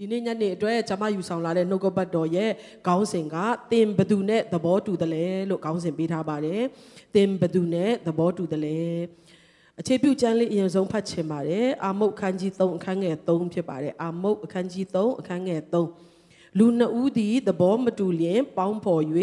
ဒီနေ့ညနေအတွက်ကျွန်မယူဆောင်လာတဲ့နှုတ်ကပတ်တော်ရဲ့ခေါင်းစဉ်ကသင်ဘသူနဲ့သဘောတူတယ်လဲလို့ခေါင်းစဉ်ပေးထားပါတယ်။သင်ဘသူနဲ့သဘောတူတယ်လဲ။အခြေပြုကျမ်းလေးအရင်ဆုံးဖတ်ချင်ပါတယ်။အာမုတ်အခန်းကြီး3အခန်းငယ်3ဖြစ်ပါတယ်။အာမုတ်အခန်းကြီး3အခန်းငယ်3လူနှစ်ဦးသည်သဘောမတူလျင် ပေါင်းဖော်၍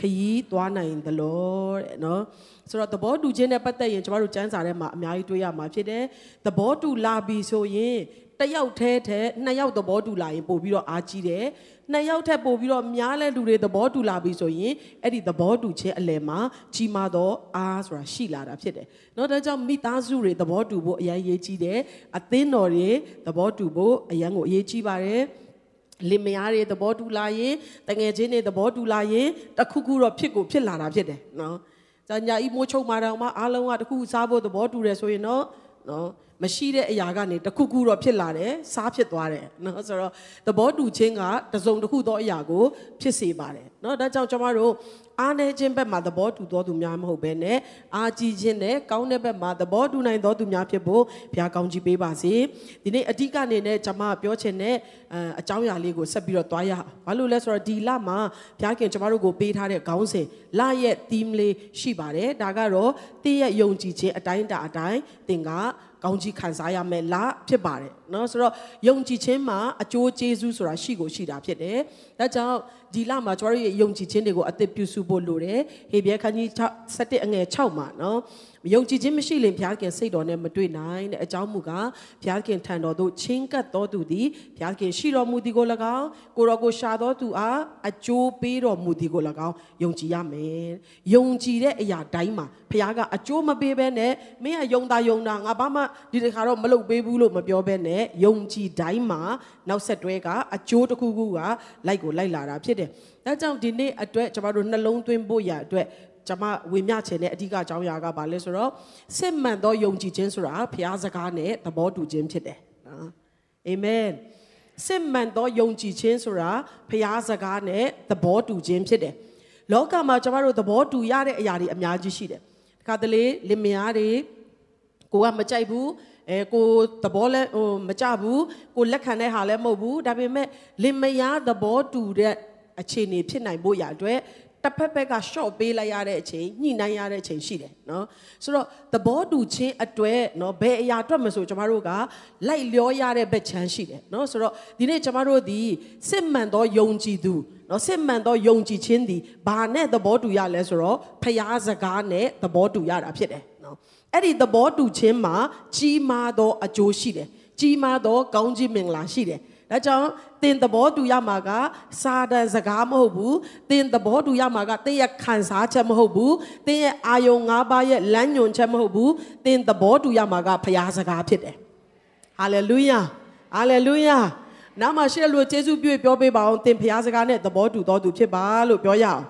ခยีသွားနိုင်သလောတဲ့နော်ဆိုတော့သဘောတူခြင်းနဲ့ပတ်သက်ရင်ကျမတို့စံစာထဲမှာအများကြီးတွေ့ရမှာဖြစ်တယ်သဘောတူလာပြီဆိုရင် တစ်ယောက်တည်းတည်းနှစ်ယောက်သဘောတူလာရင်ပို့ပြီးတော့အားကြီးတယ်နှစ်ယောက်ထက်ပို့ပြီးတော့များလဲလူတွေသဘောတူလာပြီဆိုရင်အဲ့ဒီသဘောတူခြင်းအလယ်မှာကြီးမားသောအားဆိုတာရှိလာတာဖြစ်တယ်เนาะဒါကြောင့်မိသားစုတွေသဘောတူဖို့အရင်ရေးကြီးတယ်အသင်းတော်တွေသဘောတူဖို့အရင်ကိုအရေးကြီးပါတယ်လင်မယားတွေသဘောတူလာရင်တငယ်ချင်းတွေသဘောတူလာရင်တခုခုတော့ဖြစ်ကိုဖြစ်လာတာဖြစ်တယ်နော်။ဇာညာဤမိုးချုပ်မာတောင်မှအားလုံးကတခုစားဖို့သဘောတူတယ်ဆိုရင်တော့နော် မရှိတဲ့အရာကနေတခုခုတော့ဖြစ်လာတယ်စားဖြစ်သွားတယ်နော်ဆိုတော့သဘောတူခြင်းကတစုံတစ်ခုသောအရာကိုဖြစ်စေပါတယ်နော်ဒါကြောင့်ကျွန်တော်တို့အားနေခြင်းဘက်မှာသဘောတူသောသူများမဟုတ်ဘဲနဲ့အားကြီးခြင်းနဲ့ကောင်းတဲ့ဘက်မှာသဘောတူနိုင်သောသူများဖြစ်ဖို့ဘုရားကောင်းကြီးပေးပါစေဒီနေ့အဓိကအနေနဲ့ကျွန်မပြောချင်တဲ့အအကြောင်းအရာလေးကိုဆက်ပြီးတော့တွားရအောင်ဘာလို့လဲဆိုတော့ဒီလမှာဘုရားခင်ကျွန်တော်တို့ကိုပေးထားတဲ့ခေါင်းစဉ်လရဲ့ theme လေးရှိပါတယ်ဒါကတော့တည့်ရဲ့ယုံကြည်ခြင်းအတိုင်းတာအတိုင်းသင်က ကောင်းကြီးခံစားရမယ်လားဖြစ်ပါတယ်เนาะဆိုတော့ယုံကြည်ခြင်းမှာအကျိုးကျေးဇူးဆိုတာရှိကိုရှိတာဖြစ်တယ်ဒါကြောင့်ဒီလမှာကျွန်တော်တို့ရဲ့ယုံကြည်ခြင်းတွေကိုအသက်ပြုစုဖို့လိုတယ်ဟေဘရဲခန်းကြီး7အငယ်6မှာเนาะ ယုံကြည်ခြင်းမရှိရင်ဘုရားခင်စိတ်တော်နဲ့မတွေ့နိုင်တဲ့အကြောင်းမူကားဘုရားခင်ထံတော်သို့ချင်းကပ်တော်သူသည်ဘုရားခင်ရှိတော်မူသည်ကို၎င်းကိုတော်ကိုရှာတော်သူအားအကျိုးပေးတော်မူသည်ကို၎င်းယုံကြည်ရမယ်ယုံကြည်တဲ့အရာတိုင်းမှာဘုရားကအကျိုးမပေးဘဲနဲ့မင်းကယုံတာယုံတာငါဘာမှဒီတခါတော့မလုပ်ပေးဘူးလို့မပြောဘဲနဲ့ယုံကြည်တိုင်းမှာနောက်ဆက်တွဲကအကျိုးတစ်ခုခုကလိုက်ကိုလိုက်လာတာဖြစ်တယ်။ဒါကြောင့်ဒီနေ့အတွက်ကျွန်တော်တို့နှလုံးသွင်းဖို့ရအတွက် ကျွန်မဝေမျှချင်တဲ့အဓိကအကြောင်းအရာကဘာလဲဆိုတော့စစ်မှန်သောယုံကြည်ခြင်းဆိုတာဘုရားစကားနဲ့သဘောတူခြင်းဖြစ်တယ်နော်အာမင်စစ်မှန်သောယုံကြည်ခြင်းဆိုတာဘုရားစကားနဲ့သဘောတူခြင်းဖြစ်တယ်လောကမှာကျွန်တော်တို့သဘောတူရတဲ့အရာတွေအများကြီးရှိတယ်တခါတလေလင်မယားတွေကိုကမကြိုက်ဘူးအဲကိုသဘောလဲဟိုမကြဘူးကိုလက်ခံတဲ့ဟာလည်းမဟုတ်ဘူးဒါပေမဲ့လင်မယားသဘောတူတဲ့အခြေအနေဖြစ်နိုင်ဖို့ရအတွက် တစ်ဖက်ဖက်က short ပေးလိုက်ရတဲ့အချိန်ညှိနှိုင်းရတဲ့အချိန်ရှိတယ်နော်ဆိုတော့သဘောတူခြင်းအတွက်နော်ဘယ်အရာအတွက်မဆိုကျမတို့ကလိုက်လျောရတဲ့ဘက်ချမ်းရှိတယ်နော်ဆိုတော့ဒီနေ့ကျမတို့ဒီစစ်မှန်သောယုံကြည်သူနော်စစ်မှန်သောယုံကြည်ခြင်းဒီဘာနဲ့သဘောတူရလဲဆိုတော့ဖျားစကားနဲ့သဘောတူရတာဖြစ်တယ်နော်အဲ့ဒီသဘောတူခြင်းမှာကြီးမားသောအကျိုးရှိတယ်ကြီးမားသောကောင်းကြီးမင်္ဂလာရှိတယ် ဒါကြောင့်တင်သဘောတူရမှာကစာတန်စကားမဟုတ်ဘူးတင်သဘောတူရမှာကတင်ရဲ့ခံစားချက်မဟုတ်ဘူးတင်ရဲ့အာယုံ၅ပါးရဲ့လမ်းညွန်ချက်မဟုတ်ဘူးတင်သဘောတူရမှာကဖရားစကားဖြစ်တယ်ဟာလေလုယာဟာလေလုယာနားမှာရှိတဲ့လူကျေးဇူးပြုပြောပေးပါအောင်တင်ဖရားစကားနဲ့သဘောတူတော်သူဖြစ်ပါလို့ပြောရအောင်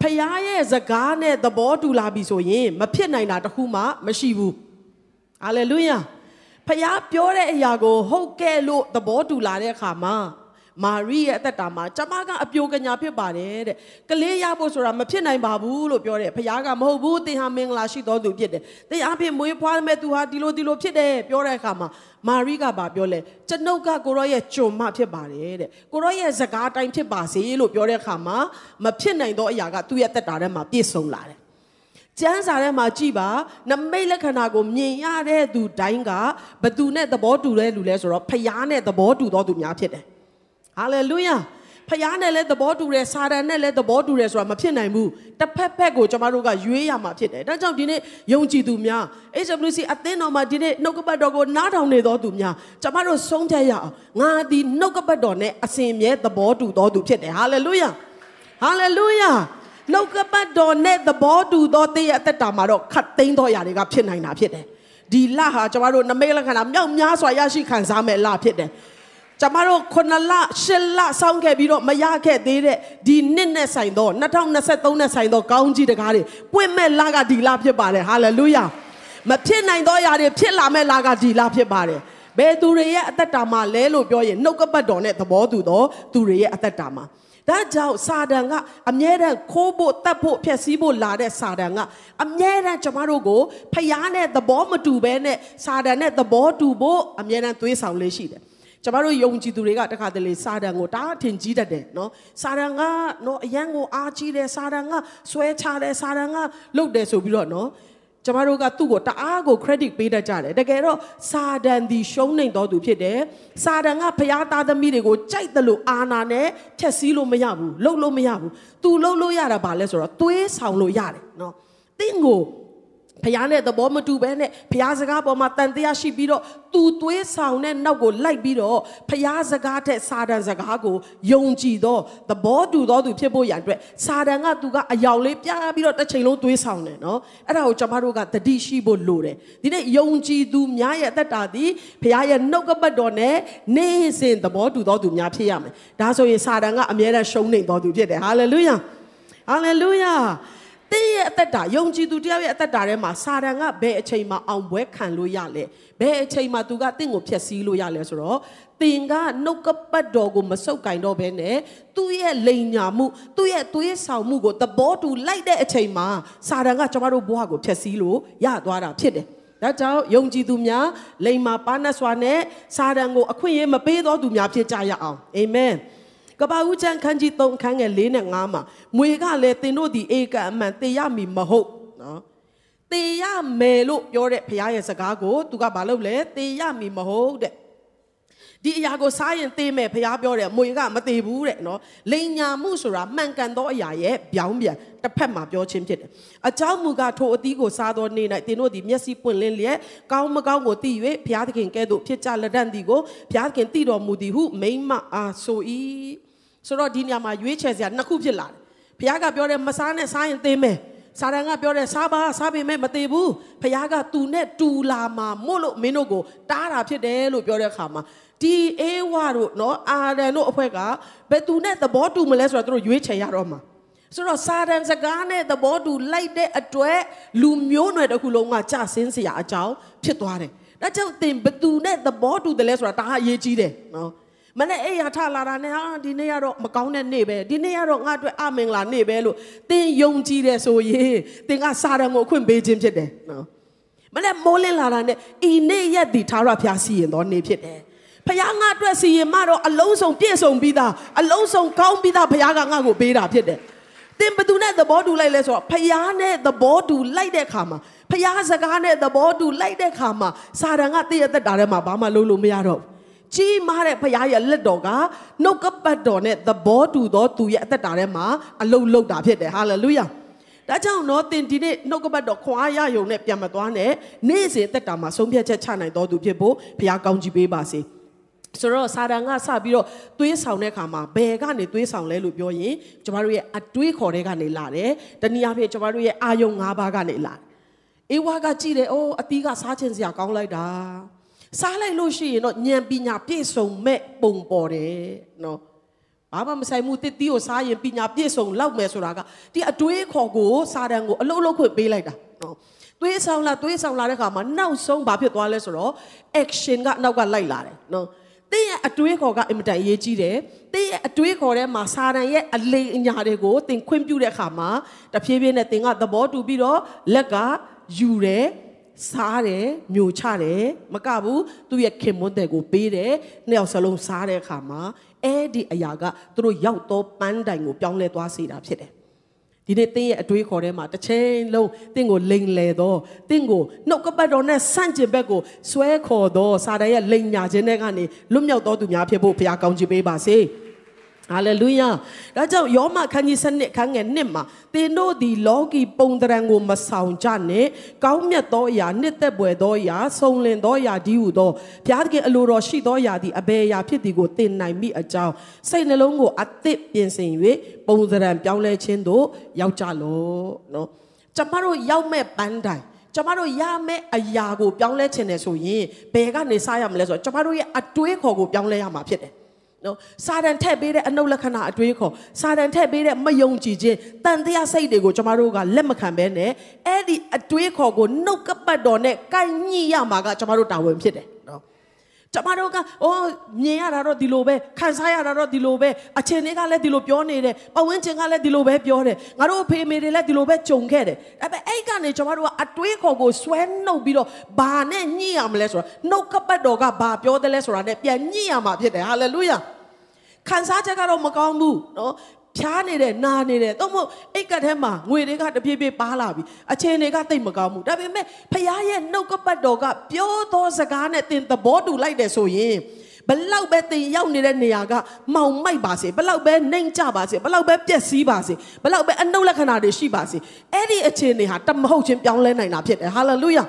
ဖရားရဲ့စကားနဲ့သဘောတူလာပြီဆိုရင် မဖြစ်နိုင်တာတခုမှမရှိဘူးဟာလေလုယာ ဖះပြောတဲ့အရာကို ဟုတ်ကဲ့လို့သဘောတူလာတဲ့အခါမှာမာရိရဲ့အသက်တာမှာကျမကအပြိုကညာဖြစ်ပါတယ်တဲ့ကလေးရဖို့ဆိုတာမဖြစ်နိုင်ပါဘူးလို့ပြောတယ်ဖခင်ကမဟုတ်ဘူးသင်ဟာမင်္ဂလာရှိတော်သူဖြစ်တယ်သင်အဖေမွေးဖွားမဲ့သူဟာဒီလိုဒီလိုဖြစ်တယ်ပြောတဲ့အခါမှာမာရိကဘာပြောလဲကျွန်ုပ်ကကိုရောရဲ့ကျွန်မဖြစ်ပါတယ်တဲ့ကိုရောရဲ့စကားတိုင်းဖြစ်ပါစေလို့ပြောတဲ့အခါမှာမဖြစ်နိုင်သောအရာကသူ့ရဲ့သက်တာထဲမှာပြည့်စုံလာတယ် ကျမ်းစာထဲမှာကြည်ပါနမိတ်လက္ခဏာကိုမြင်ရတဲ့သူတိုင်းကဘသူနဲ့သဘောတူတဲ့လူလဲဆိုတော့ဖျားနဲ့သဘောတူသောသူများဖြစ်တယ်ဟာလေလုယာဖျားနဲ့လည်းသဘောတူတယ်စာတန်နဲ့လည်းသဘောတူတယ်ဆိုတာမဖြစ်နိုင်ဘူးတစ်ဖက်ဖက်ကိုကျမတို့ကရွေးရမှာဖြစ်တယ်ဒါကြောင့်ဒီနေ့ယုံကြည်သူများ HWC အသင်းတော်မှာဒီနေ့နှုတ်ကပတ်တော်ကိုနားထောင်နေသောသူများကျမတို့ဆုံးဖြတ်ရအောင်ငါဒီနှုတ်ကပတ်တော်နဲ့အစဉ်မြဲသဘောတူသောသူဖြစ်တယ်ဟာလေလုယာဟာလေလုယာ နှုတ်ကပတ်တော်နဲ့သဘောတူသောတည့်ရဲ့အသက်တာမှာတော့ခတ်သိမ်းသောຢာတွေကဖြစ်နိုင်တာဖြစ်တယ်ဒီလဟာကျမတို့နမိတ်လက္ခဏာမြောက်များစွာရရှိခံစားမဲ့လဖြစ်တယ်ကျမတို့ခုနှစ်လရှစ်လစောင့်ခဲ့ပြီးတော့မရခဲ့သေးတဲ့ဒီနှစ်နဲ့ဆိုင်သော2023နဲ့ဆိုင်သောကောင်းကြီးတကားတွေပွင့်မဲ့လကဒီလဖြစ်ပါတယ်ဟာလေလုယာမဖြစ်နိုင်သောຢာတွေဖြစ်လာမဲ့လကဒီလဖြစ်ပါတယ်ဘယ်သူတွေရဲ့အသက်တာမှာလဲလို့ပြောရင်နှုတ်ကပတ်တော်နဲ့သဘောတူသောသူတွေရဲ့အသက်တာမှာ ဒါကြောင့်စာတန်ကအမြဲတမ်းခိုးဖို့တတ်ဖို့ဖျက်ဆီးဖို့လာတဲ့စာတန်ကအမြဲတမ်းကျမတို့ကိုဖျားနဲ့သဘောမတူဘဲနဲ့စာတန်နဲ့သဘောတူဖို့အမြဲတမ်းသွေးဆောင်လေးရှိတယ်ကျမတို့ယုံကြည်သူတွေကတခါတလေစာတန်ကိုတားထင်ကြီးတတ်တယ်နော်စာတန်ကနော်အယံကိုအားကြီးတယ်စာတန်ကဆွဲချတယ်စာတန်ကလှုပ်တယ်ဆိုပြီးတော့နော် ကျမတို့ကသူ့ကိုတအားကို credit ပေးတတ်ကြတယ်တကယ်တော့စာတန်ဒီရှုံးနေတော်သူဖြစ်တယ်စာတန်ကဖျားသားသမီးတွေကိုကြိုက်တယ်လို့အာနာနဲ့ဖြက်စီးလို့မရဘူးလှုပ်လို့မရဘူး तू လှုပ်လို့ရတာဘာလဲဆိုတော့သွေးဆောင်လို့ရတယ်နော်တင့်ကို ဖျားနဲ့သဘောမတူဘဲနဲ့ဖျားစကားပေါ်မှာတန်တရားရှိပြီးတော့သူသွေးဆောင်တဲ့နောက်ကိုလိုက်ပြီးတော့ဖျားစကားတဲ့စာတန်စကားကိုယုံကြည်သောသဘောတူသောသူဖြစ်ဖို့ရန်အတွက်စာတန်ကသူကအယောင်လေးပြပြီးတော့တစ်ချိန်လုံးသွေးဆောင်တယ်နော်အဲ့ဒါကိုကျွန်တော်တို့ကတတိရှိဖို့လိုတယ်ဒီနေ့ယုံကြည်သူများရဲ့အသက်တာသည်ဖျားရဲ့နှုတ်ကပတ်တော်နဲ့နေ့စဉ်သဘောတူသောသူများဖြစ်ရမယ်ဒါဆိုရင်စာတန်ကအမြဲတမ်းရှုံးနေသောသူဖြစ်တယ်ဟာလေလုယာဟာလေလုယာ တင်းရဲ့အသက်တာယုံကြည်သူတယောက်ရဲ့အသက်တာထဲမှာစာတန်ကဘယ်အချိန်မှာအောင်ပွဲခံလို့ရလဲဘယ်အချိန်မှာသူကတင့်ကိုဖျက်ဆီးလို့ရလဲဆိုတော့တင်ကနှုတ်ကပတ်တော်ကိုမဆုပ်ကင်တော့ဘဲနဲ့သူ့ရဲ့လိန်ညာမှုသူ့ရဲ့သွေးဆောင်မှုကိုသဘောတူလိုက်တဲ့အချိန်မှာစာတန်ကကျွန်တော်တို့ဘဝကိုဖျက်ဆီးလို့ရသွားတာဖြစ်တယ်ဒါကြောင့်ယုံကြည်သူများလိမ္မာပါနတ်စွာနဲ့စာတန်ကိုအခွင့်အရေးမပေးသောသူများဖြစ်ကြရအောင်အာမင် ကပ္ပဦးချမ်းခန်းကြီး3ခန်းငယ်4နဲ့5မှာမွေကလည်းသင်တို့ဒီဧကအမှန်တေရမီမဟုတ်နော်တေရမယ်လို့ပြောတဲ့ဘုရားရဲ့စကားကိုသူကဘာလုပ်လဲတေရမီမဟုတ်တဲ့ဒီအရာကိုစားရင်သေမယ်ဘုရားပြောတယ်မွေကမသေဘူးတဲ့နော်လိန်ညာမှုဆိုတာမှန်ကန်သောအရာရဲ့ပြောင်းပြန်တစ်ဖက်မှာပြောခြင်းဖြစ်တယ်အကြောင်းမူကားထိုအသီးကိုစားသောနေ့၌သင်တို့သည်မျက်စိပွင့်လင်းလျက်ကောင်းမကောင်းကိုသိ၍ဘုရားသခင်ကဲ့သို့ဖြစ်ကြလက်တန့်သည်ကိုဘုရားသခင်သိတော်မူသည်ဟုမိမ့်မအားဆို၏ ဆိုတော့ဒီနေရာမှာရွေးချယ်စရာနှစ်ခုဖြစ်လာတယ်ဘုရားကပြောတယ်မစားနဲ့စားရင်သေမယ်စာရန်ကပြောတယ်စားပါစားပေမဲ့မသေးဘူးဖခင်ကသူနဲ့တူလာမှာမို့လို့မင်းတို့ကိုတားတာဖြစ်တယ်လို့ပြောတဲ့အခါမှာဒီအေဝါတို့နော်အာရန်တို့အဖွဲ့ကဘယ်သူနဲ့သဘောတူမလဲဆိုတော့သူတို့ရွေးချယ်ရတော့မှာဆိုတော့စာရန်စကားနဲ့သဘောတူလိုက်တဲ့အတွက်လူမျိုးနွယ်တစ်ခုလုံးကကြဆင်းစရာအကြောင်းဖြစ်သွားတယ်ဒါကြောင့်သင်ဘသူနဲ့သဘောတူတယ်လဲဆိုတာဒါအရေးကြီးတယ်နော် မနဲ့အိယာထလာတာနဲ့ဟာဒီနေ့ကတော့မကောင်းတဲ့နေ့ပဲဒီနေ့ကတော့ငါအတွက်အမင်္ဂလာနေ့ပဲလို့သင်ယုံကြည်တယ်ဆိုရင်သင်ကစာရန်ကိုအခွင့်ပေးခြင်းဖြစ်တယ်နော်မနဲ့မိုးလင်းလာတာနဲ့ဤနေ့ရက်ဒီသာရဖျားစီရင်တော်နေ့ဖြစ်တယ်ဖခင်ငါအတွက်စီရင်မတော့အလုံးစုံပြည့်စုံပြီးသားအလုံးစုံကောင်းပြီးသားဖခင်ကငါ့ကိုပေးတာဖြစ်တယ်သင်ဘသူနဲ့သဘောတူလိုက်လဲဆိုတော့ဖခင်နဲ့သဘောတူလိုက်တဲ့ခါမှာဖခင်စကားနဲ့သဘောတူလိုက်တဲ့ခါမှာစာရန်ကတည့်ရသက်တာထဲမှာဘာမှလုပ်လို့မရတော့ဘူး ကြီးမားတဲ့ဖခင်ရဲ့လက်တော်ကနှုတ်ကပတ်တော်နဲ့သဘောတူသောသူရဲ့အသက်တာထဲမှာအလုံးလုံးတာဖြစ်တယ်ဟာလေလုယာဒါကြောင့်တော့သင်ဒီနေ့နှုတ်ကပတ်တော်ခွန်အားရယုံနဲ့ပြန်မသွားနဲ့နေ့စဉ်သက်တာမှာဆုံးဖြတ်ချက်ချနိုင်တော်သူဖြစ်ဖို့ဘုရားကောင်းချီးပေးပါစေဆိုတော့စာတန်ကစပြီးတော့သွေးဆောင်တဲ့ခါမှာဘယ်ကနေသွေးဆောင်လဲလို့ပြောရင်ကျမတို့ရဲ့အတွေးခေါ်တဲ့ကနေလာတယ်တနည်းအားဖြင့်ကျမတို့ရဲ့အာယုံ၅ပါးကနေလာတယ်အေဝါကကြည့်တယ်အိုးအတီးကစားခြင်းစရာကောင်းလိုက်တာ စားလိုက်လို့ရှိရင်တော့ဉာဏ်ပညာပြည့်စုံမဲ့ပုံပေါ်တယ်နော်ဘာမှမဆိုင်မှုတစ်တီးကိုစားရင်ပညာပြည့်စုံလောက်မယ်ဆိုတာကဒီအတွေးခေါ်ကိုစာတန်ကိုအလုံးလုံးခွင့်ပေးလိုက်တာနော်သွေးဆောင်လာသွေးဆောင်လာတဲ့ခါမှာနောက်ဆုံးဘာဖြစ်သွားလဲဆိုတော့ action ကနောက်ကလိုက်လာတယ်နော်တင်းရဲ့အတွေးခေါ်ကအင်မတန်အရေးကြီးတယ်။တင်းရဲ့အတွေးခေါ်ထဲမှာစာတန်ရဲ့အလိမ်အညာတွေကိုတင်ခွင့်ပြုတဲ့အခါမှာတဖြည်းဖြည်းနဲ့တင်ကသဘောတူပြီးတော့လက်ကယူတယ် စားတယ်မျိုးချတယ်မကဘူးသူ့ရဲ့ခင်မွန်းတဲ့ကိုပေးတယ်နှစ်ယောက်စလုံးစားတဲ့အခါမှာအဲ့ဒီအရာကသူတို့ရောက်တော့ပန်းတိုင်ကိုပြောင်းလဲသွားစေတာဖြစ်တယ်ဒီနေ့တင်းရဲ့အတွေးခေါ်ထဲမှာတစ်ချိန်လုံးတင်းကိုလိန်လေတော့တင်းကိုနှုတ်ကပတ်တော်နဲ့ဆန့်ကျင်ဘက်ကိုဆွဲခေါ်တော့စာတန်ရဲ့လိန်ညာခြင်းတွေကနေလွတ်မြောက်တော်သူများဖြစ်ဖို့ဘုရားကောင်းချီးပေးပါစေ။ ဟာလေလုယာဒါကြောင့်ယောမခန်းကြီးစနစ်ခန်းငယ်နှစ်မှာသင်တို့သည်လောကီပုံတရံကိုမဆောင်ကြနဲ့ကောင်းမြတ်သောအရာနှစ်သက်ပွေသောအရာဆုံလင်သောအရာဒီဟုသောဘုရားသခင်အလိုတော်ရှိသောအရာသည်အဘယ်အရာဖြစ်သည်ကိုသင်နိုင်မိအကြောင်းစိတ်နှလုံးကိုအသစ်ပြင်ဆင်၍ပုံတရံပြောင်းလဲခြင်းသို့ရောက်ကြလော့နော်ကျမတို့ရောက်မဲ့ပန်းတိုင်ကျမတို့ရမယ့်အရာကိုပြောင်းလဲခြင်းနဲ့ဆိုရင်ဘယ်ကနေစရမလဲဆိုတော့ကျမတို့ရဲ့အတွေးခေါ်ကိုပြောင်းလဲရမှာဖြစ်တယ် နော်စာတန်ထက်ပေးတဲ့အနုလက္ခဏာအတွေးခေါ်စာတန်ထက်ပေးတဲ့မယုံကြည်ခြင်းတန်တရားစိတ်တွေကိုကျမတို့ကလက်မခံဘဲနဲ့အဲ့ဒီအတွေးခေါ်ကိုနှုတ်ကပတ်တော်နဲ့ကိုင်ညှိရမှာကကျမတို့တာဝန်ဖြစ်တယ်နော်ကျမတို့ကအော်မြင်ရတာတော့ဒီလိုပဲခံစားရတာတော့ဒီလိုပဲအချိန်တွေကလည်းဒီလိုပြောနေတယ်ပဝန်းကျင်ကလည်းဒီလိုပဲပြောတယ်ငါတို့ဖေမေတွေလည်းဒီလိုပဲကြုံခဲ့တယ်ဒါပေမဲ့အဲ့ကနေကျမတို့ကအတွေးခေါ်ကိုဆွဲနှုတ်ပြီးတော့ဘာနဲ့ညှိရမလဲဆိုတော့နှုတ်ကပတ်တော်ကဘာပြောတယ်လဲဆိုတာနဲ့ပြန်ညှိရမှာဖြစ်တယ်ဟာလေလုယာ ခံစားချက်ကတော့မကောင်းဘူးနော်ဖြားနေတယ်နာနေတယ်တော့မဟုတ်အိတ်ကတ်ထဲမှာငွေတွေကတပြေးပြေးပါလာပြီအချင်းတွေကတိတ်မကောင်းဘူးဒါပေမဲ့ဖခင်ရဲ့နှုတ်ကပတ်တော်ကပြောသောစကားနဲ့သင်သဘောတူလိုက်တယ်ဆိုရင်ဘလောက်ပဲတင်ရောက်နေတဲ့နေရာကမောင်မိုက်ပါစေဘလောက်ပဲနှိမ်ကြပါစေဘလောက်ပဲပျက်စီးပါစေဘလောက်ပဲအနှုတ်လက္ခဏာတွေရှိပါစေအဲ့ဒီအခြေအနေဟာတမဟုတ်ချင်းပြောင်းလဲနိုင်တာဖြစ်တယ်ဟာလေလုယာ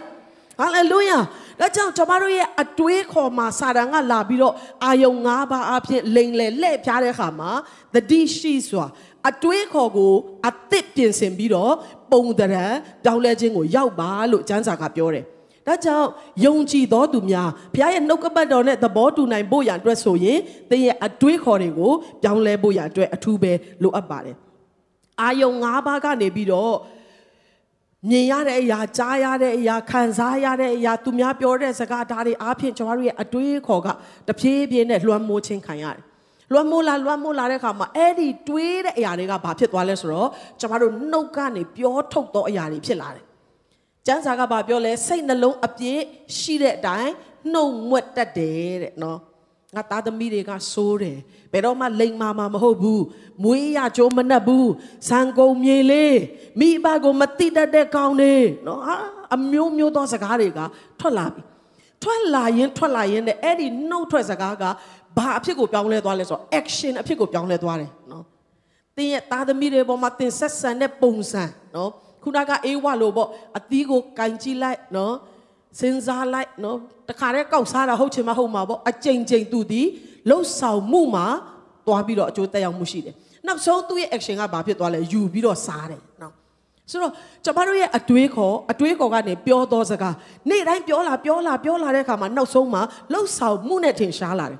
ဟာလေလုယာဒါကြောင့်ကျွန်တော်တို့ရဲ့အတွေးခေါ်မှာစာတန်ကလာပြီးတော့အာယုံ၅ပါးအဖြစ်လိန်လေလှဲ့ပြားတဲ့အခါမှာသတိရှိစွာအတွေးခေါ်ကိုအသစ်ပြင်ဆင်ပြီးတော့ပုံတရံတောင်းလဲခြင်းကိုရောက်ပါလို့ကျမ်းစာကပြောတယ်။ဒါကြောင့်ယုံကြည်သောသူများဘုရားရဲ့နှုတ်ကပတ်တော်နဲ့သဘောတူနိုင်ဖို့ရန်အတွက်ဆိုရင်သင်ရဲ့အတွေးခေါ်တွေကိုပြောင်းလဲဖို့ရန်အတွက်အထူးပဲလိုအပ်ပါတယ်။အာယုံ၅ပါးကနေပြီးတော့ မြင်ရတဲ့အရာကြားရတဲ့အရာခံစားရတဲ့အရာသူများပြောတဲ့စကားဓာတ်တွေအားဖြင့်ကျွန်တော်တို့ရဲ့အတွေးခေါ်ကတဖြည်းဖြည်းနဲ့လွှမ်းမိုးခြင်းခံရတယ်။လွှမ်းမိုးလာလွှမ်းမိုးလာတဲ့အခါမှာအဲ့ဒီတွေးတဲ့အရာတွေကဘာဖြစ်သွားလဲဆိုတော့ကျွန်တော်တို့နှုတ်ကနေပြောထုတ်သောအရာတွေဖြစ်လာတယ်။ကျမ်းစာကဘာပြောလဲစိတ်နှလုံးအပြည့်ရှိတဲ့အတိုင်းနှုတ်မွက်တတ်တယ်တဲ့နော်။ငါသားသမီးတွေကစိုးတယ် ဘယ်တော့မှလိမ်မာမှာမဟုတ်ဘူးမွေးရကြိုးမနှက်ဘူးဇံကုန်မြေလေးမိဘကိုမတိတတ်တဲ့ကောင်းနေနော်ဟာအမျိုးမျိုးသောစကားတွေကထွက်လာပြီထွက်လာရင်ထွက်လာရင်တဲ့အဲ့ဒီနှုတ်ထွက်စကားကဘာအဖြစ်ကိုပြောင်းလဲသွားလဲဆိုတော့ action အဖြစ်ကိုပြောင်းလဲသွားတယ်နော်တင်းရဲ့သားသမီးတွေပေါ်မှာတင်ဆက်ဆံတဲ့ပုံစံနော်ခုနကအေးဝလို့ပေါ့အသီးကိုကင်ကြည့်လိုက်နော်စဉ်းစားလိုက်နော်တခါတည်းကောက်စားတာဟုတ်ချင်မဟုတ်မှာပေါ့အကြိမ်ကြိမ်သူဒီ လှုပ်ဆောင်မှုမှာတွားပြီးတော့အကျိုးတက်ရောက်မှုရှိတယ်နောက်ဆုံးသူ့ရဲ့ action ကဘာဖြစ်သွားလဲယူပြီးတော့စားတယ်နော်ဆိုတော့ကျမတို့ရဲ့အတွေးခေါ်အတွေးခေါ်ကနေပြောသောစကားနေ့တိုင်းပြောလာပြောလာပြောလာတဲ့အခါမှာနောက်ဆုံးမှာလှုပ်ဆောင်မှုနဲ့ထင်ရှားလာတယ်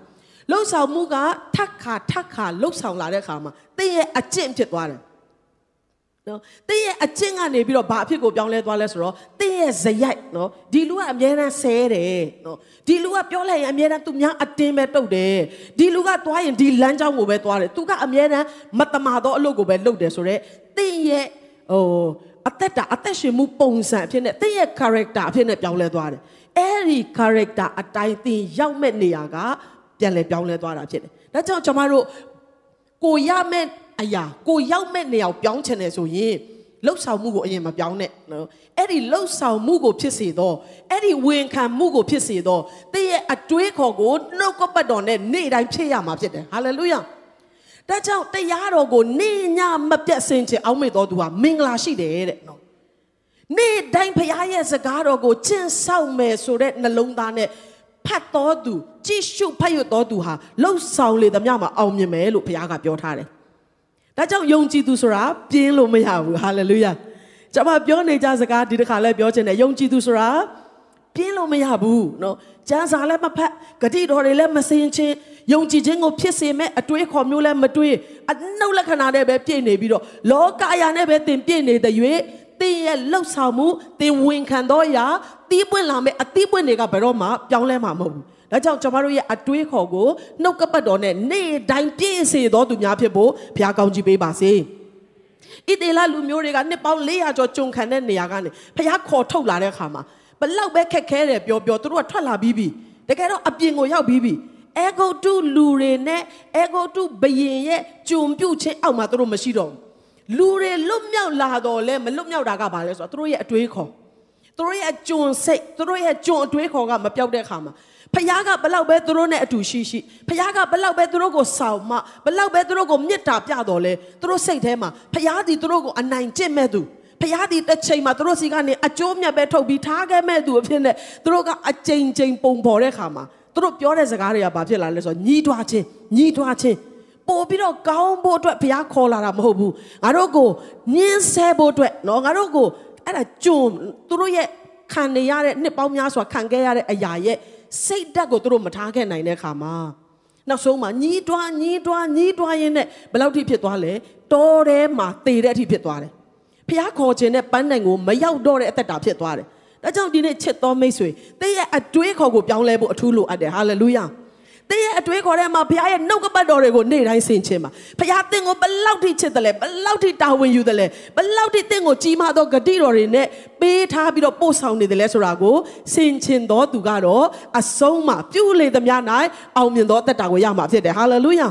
လှုပ်ဆောင်မှုကထက်ခါထက်ခါလှုပ်ဆောင်လာတဲ့အခါမှာသင်ရဲ့အကျင့်ဖြစ်သွားတယ် နော်တင်းရဲ့အချင်းကနေပြီးတော့ဘာအဖြစ်ကိုပြောင်းလဲသွားလဲဆိုတော့တင်းရဲ့ဇယိုက်နော်ဒီလူကအမြဲတမ်းဆဲတယ်နော်ဒီလူကပြောလိုက်ရင်အမြဲတမ်းသူများအတင်းပဲတုတ်တယ်ဒီလူကသွားရင်ဒီလမ်းကြောင်းကိုပဲသွားတယ်သူကအမြဲတမ်းမတမာသောအလုပ်ကိုပဲလုပ်တယ်ဆိုတော့တင်းရဲ့ဟိုအသက်တာအသက်ရှင်မှုပုံစံအဖြစ်နဲ့တင်းရဲ့ character အဖြစ်နဲ့ပြောင်းလဲသွားတယ်အဲ့ဒီ character အတိုင်းတင်းရောက်မဲ့နေရာကပြန်လဲပြောင်းလဲသွားတာဖြစ်တယ်ဒါကြောင့်ကျွန်တော်တို့ကိုရမဲ့ အရာကိုရောက်မဲ့နေရာပြောင်းချင်တယ်ဆိုရင်လှုပ်ဆောင်မှုကိုအရင်မပြောင်းနဲ့နော်အဲ့ဒီလှုပ်ဆောင်မှုကိုဖြစ်စေတော့အဲ့ဒီဝန်ခံမှုကိုဖြစ်စေတော့တည့်ရဲ့အတွေးခေါ်ကိုနှုတ်ကပတ်တော်နဲ့နေ့တိုင်းဖြစ်ရမှာဖြစ်တယ်ဟာလေလုယာဒါကြောင့်တရားတော်ကိုနေ့ညမပြတ်စင်ချင်အောင်မေ့တော်သူဟာမင်္ဂလာရှိတယ်တဲ့နော်နေ့တိုင်းဖရားရဲ့စကားတော်ကိုကျင့်ဆောက်မယ်ဆိုတဲ့နှလုံးသားနဲ့ဖတ်တော်သူကြည့်ရှုဖတ်ရတော်သူဟာလှုပ်ဆောင်လေသမျှမှာအောင်မြင်မယ်လို့ဘုရားကပြောထားတယ် ဒါကြောင့်ယုံကြည်သူဆိုတာပြင်းလို့မရဘူးဟာလေလုယာကျွန်မပြောနေကြစကားဒီတစ်ခါလဲပြောချင်တယ်ယုံကြည်သူဆိုတာပြင်းလို့မရဘူးနော်ကျမ်းစာလည်းမဖတ်ဂတိတော်တွေလည်းမစင်ချင်းယုံကြည်ခြင်းကိုဖြစ်စေမဲ့အတွေးခေါ်မျိုးလည်းမတွေးအနှုတ်လက္ခဏာနဲ့ပဲပြည့်နေပြီးတော့လောကအရာနဲ့ပဲတင်ပြည့်နေတဲ့၍တင်ရဲ့လှုပ်ဆောင်မှုတင်ဝင်ခံသောအရာတီးပွင့်လာမဲ့အတီးပွင့်တွေကဘယ်တော့မှပြောင်းလဲမှာမဟုတ်ဘူး ဒါကြောင့်ကျွန်တော်တို့ရဲ့အတွေးခေါ်ကိုနှုတ်ကပတ်တော်နဲ့နေ့တိုင်းပြည့်စေသောသူများဖြစ်ဖို့ဘုရားကောင်းချီးပေးပါစေ။ဣသေလလူမျိုးတွေကနှစ်ပေါင်း400ကျော်ကြုံခံတဲ့နေရာကနေဘုရားခေါ်ထုတ်လာတဲ့အခါမှာဘလောက်ပဲခက်ခဲတယ်ပြောပြောသူတို့ကထွက်လာပြီးပြီ။တကယ်တော့အပြင်ကိုရောက်ပြီးပြီ။အေဂုတ်တုလူတွေနဲ့အေဂုတ်တုဘယင်ရဲ့ကြုံပြုတ်ခြင်းအောက်မှာသူတို့မရှိတော့ဘူး။လူတွေလွတ်မြောက်လာတော့လဲမလွတ်မြောက်တာကဘာလဲဆိုတော့သူတို့ရဲ့အတွေးခေါ်သူတို့ရဲ့ကြုံစိတ်သူတို့ရဲ့ကြုံအတွေးခေါ်ကမပြောက်တဲ့အခါမှာ ဖခင်ကဘလောက်ပဲသူတို့နဲ့အတူရှိရှိဖခင်ကဘလောက်ပဲသူတို့ကိုဆောင်မဘလောက်ပဲသူတို့ကိုမေတ္တာပြတော်လဲသူတို့စိတ်ထဲမှာဖခင်ဒီသူတို့ကိုအနိုင်ကျင့်မဲ့သူဖခင်ဒီတစ်ချိန်မှာသူတို့စီကနေအကျိုးမြတ်ပဲထုတ်ပြီးထားခဲ့မဲ့သူအဖြစ်နဲ့သူတို့ကအကြိမ်ကြိမ်ပုံပေါ်တဲ့ခါမှာသူတို့ပြောတဲ့စကားတွေကဘာဖြစ်လာလဲဆိုတော့ညီးတွားခြင်းညီးတွားခြင်းပို့ပြီးတော့ကောင်းဖို့အတွက်ဘုရားခေါ်လာတာမဟုတ်ဘူးငါတို့ကိုညှင်းဆဲဖို့အတွက်เนาะငါတို့ကိုအဲ့ဒါကြုံသူတို့ရဲ့ခံနေရတဲ့နှစ်ပေါင်းများစွာခံခဲ့ရတဲ့အရာရဲ့ စိတ်ဓာတ်ကိုသူတို့မထားခဲ့နိုင်တဲ့ခါမှာနောက်ဆုံးမှာညီးတွားညီးတွားညီးတွားရင်းနဲ့ဘယ်လောက်ထိဖြစ်သွားလဲတောထဲမှာတည်တဲ့အထိဖြစ်သွားတယ်ဖះခေါ်ခြင်းနဲ့ပန်းတိုင်ကိုမရောက်တော့တဲ့အသက်တာဖြစ်သွားတယ်ဒါကြောင့်ဒီနေ့ချစ်တော်မိတ်ဆွေတင်းရဲ့အတွေးခေါ်ကိုပြောင်းလဲဖို့အထူးလိုအပ်တယ်ဟာလေလုယာ တင်းရဲ့အတွေးခေါ်ထဲမှာဘုရားရဲ့နှုတ်ကပတ်တော်တွေကိုနေ့တိုင်းဆင်ခြင်ပါဘုရားတင်းကိုဘလောက်ထိချစ်တယ်လဲဘလောက်ထိတာဝန်ယူတယ်လဲဘလောက်ထိတင်းကိုကြီးမားသောဂတိတော်တွေနဲ့ပေးထားပြီးတော့ပို့ဆောင်နေတယ်လဲဆိုတာကိုဆင်ခြင်တော်သူကတော့အဆုံးမှာပြုလေသမျှ၌အောင်မြင်သောတက်တာကိုရမှာဖြစ်တယ်ဟာလေလုယာ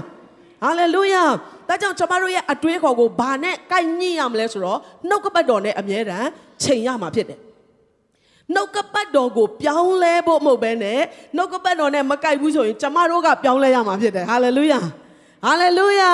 ဟာလေလုယာဒါကြောင့်ကျွန်တော်တို့ရဲ့အတွေးခေါ်ကိုဘာနဲ့ကိုက်ညှိရမလဲဆိုတော့နှုတ်ကပတ်တော်နဲ့အမြဲတမ်းချိန်ရမှာဖြစ်တယ် နှုတ်ကပတ်တော်ကိုပြောင်းလဲဖို့မဟုတ်ဘဲနဲ့နှုတ်ကပတ်တော်နဲ့မကိုက်ဘူးဆိုရင်ကျမတို့ကပြောင်းလဲရမှာဖြစ်တယ်ဟာလေလုယာဟာလေလုယာ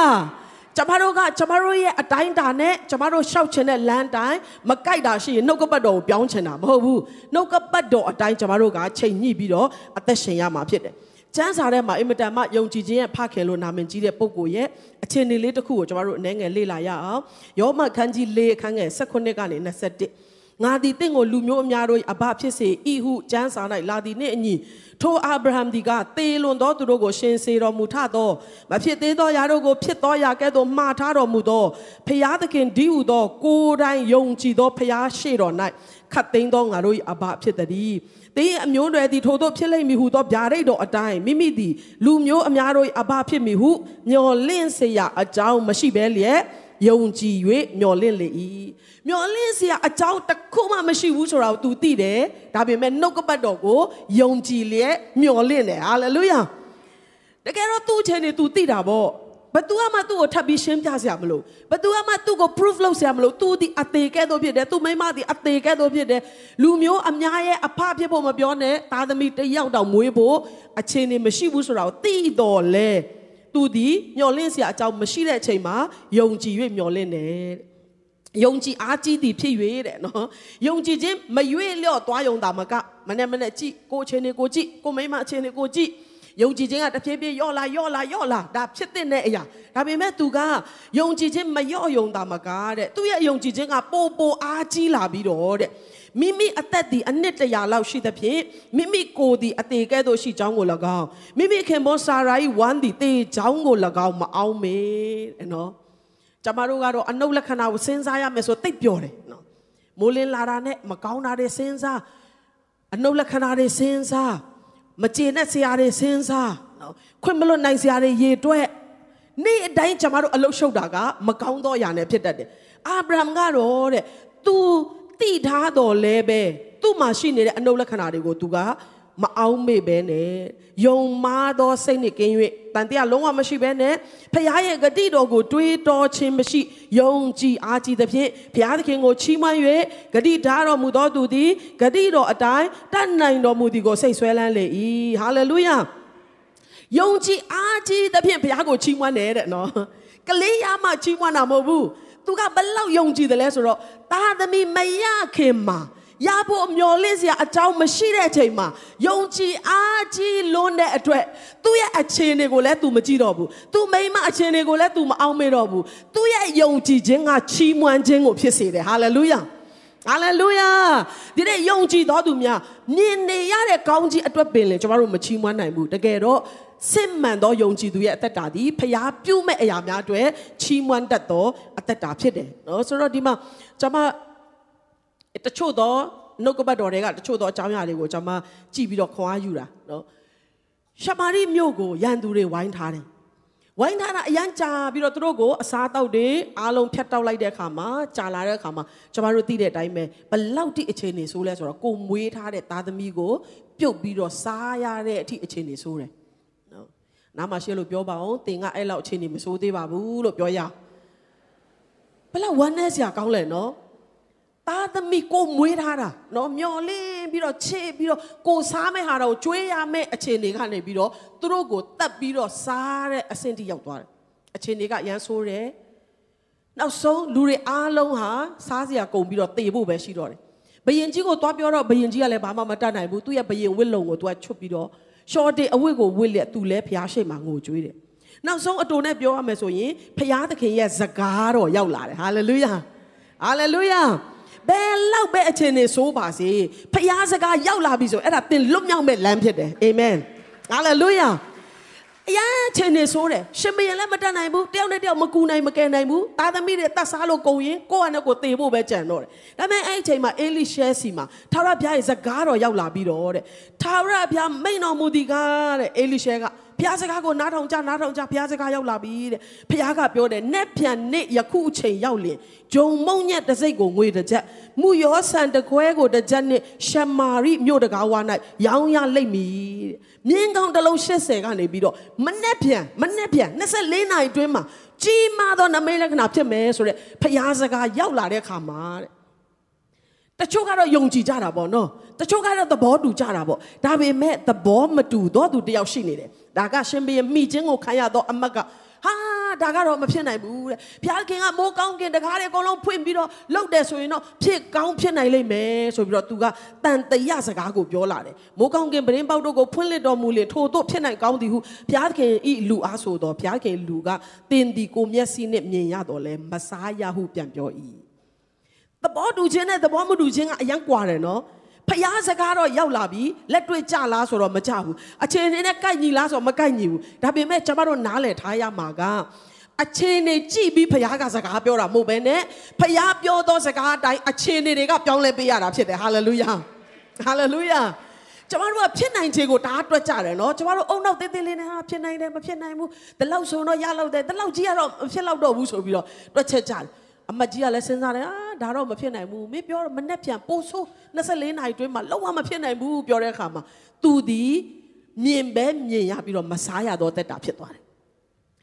ကျမတို့ကကျမတို့ရဲ့အတိုင်းတာနဲ့ကျမတို့ရှောက်ချင်တဲ့လမ်းတိုင်းမကိုက်တာရှိရင်နှုတ်ကပတ်တော်ကိုပြောင်းချင်တာမဟုတ်ဘူးနှုတ်ကပတ်တော်အတိုင်းကျမတို့ကချိန်ညှိပြီးတော့အသက်ရှင်ရမှာဖြစ်တယ်ကျမ်းစာထဲမှာအင်မတန်မှယုံကြည်ခြင်းရဲ့ဖခင်လို့နာမည်ကြီးတဲ့ပုဂ္ဂိုလ်ရဲ့အခြေအနေလေးတစ်ခုကိုကျမတို့အနည်းငယ်လေ့လာရအောင်ယောမခန်းကြီး၄အခန်းငယ်16ကနေ21 ငါသည်တင့်ကိုလူမျိုးအများတို့အဘဖြစ်စေဤဟုကျမ်းစာ၌လာသည်နှင့်အညီထိုအာဗြဟံဒီကသေလွန်သောသူတို့ကိုရှင်စေတော်မူထသောမဖြစ်သေးသောယာတို့ကိုဖြစ်သောယာကဲ့သို့မှားထားတော်မူသောဖျားသခင်ဒီဟုသော ကိုယ်တိုင်ယုံကြည်သောဖျားရှိတော်၌ခတ်သိမ်းသောငါတို့၏အဘဖြစ်သည်သင်အမျိုးတွေသည်ထိုတို့ဖြစ်လိမ့်မည်ဟုသောဗျာဒိတ်တော်အတိုင်းမိမိသည်လူမျိုးအများတို့အဘဖြစ်မည်ဟုမျော်လင့်စေရာအကြောင်းမရှိဘဲလျက် ယုံကြည်၍မျှော်လင့်လေ၏မျှော်လင့်စရာအကြောင်းတစ်ခုမှမရှိဘူးဆိုတာကို तू သိတယ်ဒါပေမဲ့နှုတ်ကပတ်တော်ကိုယုံကြည်လျက်မျှော်လင့်တယ်ဟာလေလုယာတကယ်တော့သူ့အခြေအနေ तू သိတာပေါ့ဘသူမှသူ့ကိုထပ်ပြီးရှင်းပြစရာမလိုဘသူမှသူ့ကို proof လုပ်စရာမလိုသူဒီအသေးကဲ့သို့ဖြစ်တယ်သူမိမဒီအသေးကဲ့သို့ဖြစ်တယ်လူမျိုးအများရဲ့အဖဖြစ်ဖို့မပြောနဲ့သားသမီးတယောက်တောင်မွေးဖို့အခြေအနေမရှိဘူးဆိုတာကိုသိတော်လဲ သူဒီမျော်လင့်စရာအကြောင်းမရှိတဲ့အချိန်မှာယုံကြည်၍မျော်လင့်တယ်ယုံကြည်အားကြီးသည်ဖြစ်၍တဲ့နော်ယုံကြည်ခြင်းမရွေ့လျော့သွားယုံတာမကမနဲ့မနဲ့ကြည့်ကိုချင်းနေကိုကြည့်ကိုမိမအချင်းနေကိုကြည့်ယုံကြည်ခြင်းကတဖြည်းဖြည်းယော့လာယော့လာယော့လာဒါဖြစ်တဲ့အရာဒါပေမဲ့သူကယုံကြည်ခြင်းမယော့ယုံတာမကားတဲ့သူရဲ့ယုံကြည်ခြင်းကပိုပိုအားကြီးလာပြီးတော့တဲ့ မိမိအသက်ဒီအနှစ်တရာလောက်ရှိသဖြင့်မိမိကိုယ်ဒီအသေးကဲ့သို့ရှိကြောင်းကို၎င်းမိမိခင်ပွန်စာရာဤဝမ်းဒီတေကြောင်းကို၎င်းမအောင်မေတဲ့နော်ကျမတို့ကတော့အနုလက္ခဏာကိုစဉ်းစားရမယ်ဆိုတိတ်ပြောတယ်နော်မိုးလင်းလာတာနဲ့မကောင်းတာတွေစဉ်းစားအနုလက္ခဏာတွေစဉ်းစားမကျေနပ်စရာတွေစဉ်းစားနော်ခွင့်မလွတ်နိုင်စရာတွေရေတွက်နေ့အတိုင်းကျမတို့အလုရှုပ်တာကမကောင်းသောအရာနဲ့ဖြစ်တတ်တယ်အာဗြဟံကတော့တဲ့ तू တိထားတော်လဲပဲသူ့မှာရှိနေတဲ့အနုလက္ခဏာတွေကို तू ကမအောင်မေ့ပဲနဲ့ယုံမားသောစိတ်နဲ့ကင်း၍တန်တရားလုံးဝမရှိပဲနဲ့ဖခင်ရဲ့ဂတိတော်ကိုတွေးတောခြင်းမရှိယုံကြည်အားကြီးသဖြင့်ဘုရားသခင်ကိုချီးမွမ်း၍ဂတိထားတော်မူသောသူသည်ဂတိတော်အတိုင်းတတ်နိုင်တော်မူသည်ကိုစိတ်ဆွဲလန်းလေ၏ဟာလေလုယာယုံကြည်အားကြီးသဖြင့်ဘုရားကိုချီးမွမ်းတယ်တဲ့နော်ကလေးရမှချီးမွမ်းတာမဟုတ်ဘူး သူကဘလောက်ယုံကြည်တယ်လဲဆိုတော့သားသမီးမရခင်မှာရဖို့မျော်လင့်စရာအကြောင်းမရှိတဲ့အချိန်မှာယုံကြည်အားကြီးလွန်းတဲ့အတွက်သူ့ရဲ့အခြေအနေကိုလည်း तू မကြည့်တော့ဘူး။ तू မိမအခြေအနေကိုလည်း तू မအောင်မေတော့ဘူး။ तू ရဲ့ယုံကြည်ခြင်းကချီးမွမ်းခြင်းကိုဖြစ်စေတယ်။ဟာလေလုယာ။ဟာလေလုယာဒီနေ့ယုံကြည်တော်သူများမြင်နေရတဲ့ကောင်းကြီးအတွက်ပင်လေကျွန်တော်တို့မချီးမွမ်းနိုင်ဘူးတကယ်တော့ စစ်မှန်သောယုံကြည်သူရဲ့အသက်တာဒီဖျားပြုမဲ့အရာများအတွက်ချီးမွမ်းတတ်သောအသက်တာဖြစ်တယ်နော်ဆိုတော့ဒီမှာကျွန်မတချို့သောနှုတ်ကပတ်တော်တွေကတချို့သောအကြောင်းအရာတွေကိုကျွန်မကြည့်ပြီးတော့ခွန်အားယူတာနော်ရှမာရိမြို့ကိုရန်သူတွေဝိုင်းထားတယ်ဝိုင်းထားတာအရန်ကြာပြီးတော့သူတို့ကိုအစားတောက်တွေအားလုံးဖြတ်တောက်လိုက်တဲ့အခါမှာကြာလာတဲ့အခါမှာကျွန်တော်တို့သိတဲ့အတိုင်းပဲဘလောက်တိအခြေအနေဆိုးလဲဆိုတော့ကိုမွေးထားတဲ့သားသမီးကိုပြုတ်ပြီးတော့စားရတဲ့အထိအခြေအနေဆိုးတယ် နားမှာရှင်းလို့ပြောပါအောင်သင်ကအဲ့လောက်အခြေအနေမဆိုးသေးပါဘူးလို့ပြောရဘလောက်ဝမ်းနည်းစရာကောင်းလဲနော်သားသမီးကိုမွေးထားတာနော်မျော်လင့်ပြီးတော့ချစ်ပြီးတော့ကိုစားမဲ့ဟာတော့ကြွေးရမဲ့အခြေအနေကနေပြီးတော့သူတို့ကိုတတ်ပြီးတော့စားတဲ့အဆင့်ထိရောက်သွားတယ်အခြေအနေကရမ်းဆိုးတယ်နောက်ဆုံးလူတွေအားလုံးဟာစားစရာကုန်ပြီးတော့တေဖို့ပဲရှိတော့တယ်ဘယင်ကြီးကိုသွားပြောတော့ဘယင်ကြီးကလည်းဘာမှမတတ်နိုင်ဘူးသူ့ရဲ့ဘယင်ဝစ်လုံကိုသူကချွတ်ပြီးတော့ ရှော့တေအဝတ်ကိုဝစ်လက်သူလည်းဖျားရှိမှငိုကြွေးတယ်နောက်ဆုံးအတူနဲ့ပြောရမယ်ဆိုရင်ဖျားသခင်ရဲ့စကားတော်ရောက်လာတယ်ဟာလေလုယာဟာလေလုယာဘယ်လောက်ပဲအခြေအနေဆိုးပါစေဖျားစကားရောက်လာပြီဆိုအဲ့ဒါသင်လွတ်မြောက်မဲ့လမ်းဖြစ်တယ်အာမင်ဟာလေလုယာ အရန်ချင်းနေဆိုးတယ်ရှင်ဘရင်လည်းမတတ်နိုင်ဘူးတယောက်နဲ့တယောက်မကူနိုင်မကယ်နိုင်ဘူးသားသမီးတွေတတ်စားလို့ကုန်ရင်ကိုယ့်ဟာနဲ့ကိုယ်သေဖို့ပဲကြံတော့တယ်ဒါပေမဲ့အဲ့ဒီအချိန်မှာအေလိရှဲစီမှာထာဝရဘုရားရဲ့စကားတော်ရောက်လာပြီးတော့တဲ့ထာဝရဘုရားမိန်တော်မူသည်ကားတဲ့အေလိရှဲက ဘုရားစကားကိုနားထောင်ကြနားထောင်ကြဘုရားစကားရောက်လာပြီတဲ့ဘုရားကပြောတယ်နက်ပြန်နေ့ယခုအချိန်ရောက်လင်ဂျုံမုံညက်တစ်စိတ်ကိုငွေတစ်ချက်မူယောဆန်တကွဲကိုတစ်ချက်နဲ့ရှမာရိမြို့တကားဝါ၌ရောင်းရလိမ့်မည်တဲ့မြင်းကောင်းတစ်လုံး80ကနေပြီးတော့မနက်ပြန်မနက်ပြန်24နာရီအတွင်းမှာကြီးမားသောနမိတ်လက္ခဏာဖြစ်မယ်ဆိုတဲ့ဘုရားစကားရောက်လာတဲ့အခါမှာတဲ့တချို့ကတော့ယုံကြည်ကြတာပေါ့နော်တချို့ကတော့သဘောတူကြတာပေါ့ဒါပေမဲ့သဘောမတူတော့သူတယောက်ရှိနေတယ် ဒါကရှင်ဘီရဲ့မိချင်းကိုခံရတော့အမတ်ကဟာဒါကတော့မဖြစ်နိုင်ဘူးတဲ့ဘုရားခင်ကမိုးကောင်းကင်တကားတွေအကုန်လုံးဖွင့်ပြီးတော့လှုပ်တယ်ဆိုရင်တော့ဖြစ်ကောင်းဖြစ်နိုင်လိမ့်မယ်ဆိုပြီးတော့သူကတန်တရစကားကိုပြောလာတယ်မိုးကောင်းကင်ပရင်ပေါက်တို့ကိုဖွင့်လှစ်တော်မူလေထို့တို့ဖြစ်နိုင်ကောင်းသည်ဟုဘုရားခင်ဤလူအားဆိုတော့ဘုရားခင်လူကတင်ဒီကိုမျက်စိနဲ့မြင်ရတော့လဲမစားရဟုပြန်ပြော၏သဘောတူခြင်းနဲ့သဘောမတူခြင်းကအယံကွာတယ်နော် ဖျားစကားတော့ရောက်လာပြီလက်တွေ့ကြလားဆိုတော့မကြဘူးအချိန်နဲ့ကိုက်ညီလားဆိုတော့မကိုက်ညီဘူးဒါပေမဲ့ကျွန်တော်တို့နားလည်ထားရမှာကအချိန်နေကြည့်ပြီးဖျားကစကားပြောတာမဟုတ်ဘဲနဲ့ဖျားပြောသောစကားအတိုင်းအချိန်တွေကပြောင်းလဲပေးရတာဖြစ်တယ်ဟာလေလုယာဟာလေလုယာကျမတို့ကဖြစ်နိုင်ခြေကိုတားတွက်ကြတယ်နော်ကျမတို့အုံနောက်သေးသေးလေးနဲ့ဟာဖြစ်နိုင်တယ်မဖြစ်နိုင်ဘူးဒီလောက်ဆိုတော့ရလောက်တယ်ဒီလောက်ကြီးကတော့မဖြစ်လောက်တော့ဘူးဆိုပြီးတော့တွက်ချက်ကြတယ် အမကြီးကလည်းစဉ်းစားတယ်အာဒါတော့မဖြစ်နိုင်ဘူးမင်းပြောတော့မနဲ့ပြန်ပို့ဆိုး24နာရီတွင်းမှာလုံးဝမဖြစ်နိုင်ဘူးပြောတဲ့အခါမှာသူဒီမြင်ပဲမြင်ရပြီးတော့မစားရတော့တက်တာဖြစ်သွားတယ်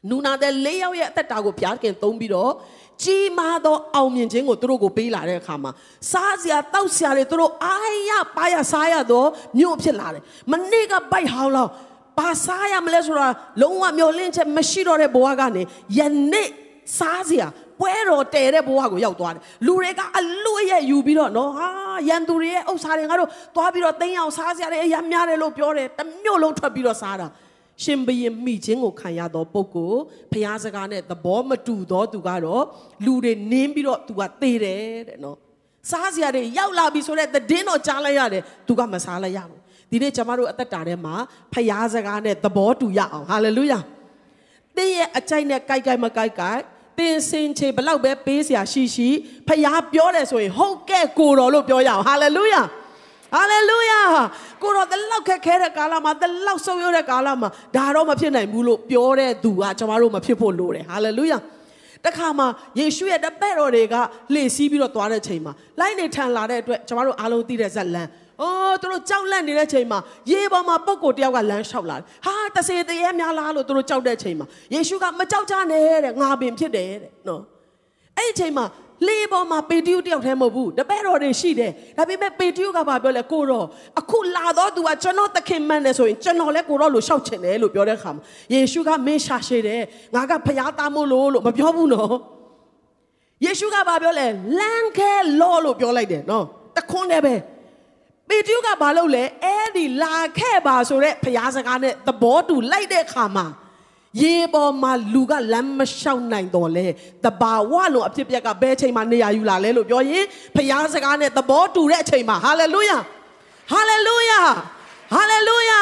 နူနာတဲ့၄ယောက်ရဲ့အသက်တာကိုဘုရားခင်သုံးပြီးတော့ကြီးမားသောအောင်မြင်ခြင်းကိုသူတို့ကိုပေးလာတဲ့အခါမှာစားစရာတောက်စရာတွေသူတို့အားရပါရစားရတော့မြို့ဖြစ်လာတယ်မနေ့ကပိုက်ဟောင်းလောက်ဘာစားရမလဲဆိုတာလုံးဝမျောလင့်ချက်မရှိတော့တဲ့ဘဝကနေယနေ့စားစရာ ပွဲတော်တည်တဲ့ဘဝကိုရောက်သွားတယ်လူတွေကအလွတ်ရဲ့ယူပြီးတော့နော်ဟာရန်သူတွေရဲ့ဥစ္စာတွေငါတို့သွားပြီးတော့တင်းအောင်စားစရာတွေအများများတယ်လို့ပြောတယ်တမျိုးလုံးထွက်ပြီးတော့စားတာရှင်ဘရင်မိခြင်းကိုခံရသောပုဂ္ဂိုလ်ဖျားစကားနဲ့သဘောမတူသောသူကတော့လူတွေနင်းပြီးတော့သူကသေတယ်တဲ့နော်စားစရာတွေရောက်လာပြီဆိုတဲ့သတင်းတော့ကြားလိုက်ရတယ်သူကမစားလိုက်ရဘူးဒီနေ့ကျွန်တော်တို့အသက်တာထဲမှာဖျားစကားနဲ့သဘောတူရအောင်ဟာလေလုယာတင်းရဲ့အကြိုက်နဲ့ကြိုက်ကြိုက်မကြိုက်ကြိုက် တင်စင်ချေဘလောက်ပဲပေးเสียရှိရှိဖခင်ပြောတယ်ဆိုရင်ဟုတ်ကဲ့ကိုတော်လို့ပြောရအောင်ဟာလေလုယာဟာလေလုယာကိုတော်တလောက်ခက်ခဲတဲ့ကာလမှာတလောက်ဆုပ်ရတဲ့ကာလမှာဒါတော့မဖြစ်နိုင်ဘူးလို့ပြောတဲ့သူကကျွန်တော်တို့မဖြစ်ဖို့လိုတယ်ဟာလေလုယာတခါမှယေရှုရဲ့တပည့်တော်တွေကလှည့်စည်းပြီးတော့သွားတဲ့ချိန်မှာလိုက်နေထန်လာတဲ့အတွက်ကျွန်တော်တို့အားလုံးသိတဲ့ဇက်လန် အော်သူတို့ကြောက်လန့်နေတဲ့ချိန်မှာရေပေါ်မှာပုပ်ကိုတယောက်ကလမ်းလျှောက်လာတယ်ဟာတစေတရေများလားလို့သူတို့ကြောက်တဲ့ချိန်မှာယေရှုကမကြောက်ကြနဲ့တဲ့ငါပင်ဖြစ်တယ်တဲ့နော်အဲ့ဒီချိန်မှာလေပေါ်မှာပေတရုတယောက်တည်းမဟုတ်ဘူးတပည့်တော်တွေရှိတယ်ဒါပေမဲ့ပေတရုကဘာပြောလဲကိုတော့အခုလာတော့သူကကျွန်တော်သခင်မှန်တယ်ဆိုရင်ကျွန်တော်လည်းကိုတော့လို့ရှောက်ချင်တယ်လို့ပြောတဲ့အခါမှာယေရှုကမင်းရှာရှည်တယ်ငါကဖျားသားမို့လို့လို့မပြောဘူးနော်ယေရှုကဘာပြောလဲလမ်းခဲလောလို့ပြောလိုက်တယ်နော်တခွန်းလည်းပဲ ပေတရုကဘာလုပ်လဲအဲ့ဒီလာခဲ့ပါဆိုတဲ့ဖျားစကားနဲ့သဘောတူလိုက်တဲ့အခါမှာရေပေါ်မှာလူကလမ်းမလျှောက်နိုင်တော့လဲတဘာဝလုံးအဖြစ်ပြက်ကဘယ်ချိန်မှာနေရာယူလာလဲလို့ပြောရင်ဖျားစကားနဲ့သဘောတူတဲ့အချိန်မှာဟာလေလုယာဟာလေလုယာ ဟာလေလုယာ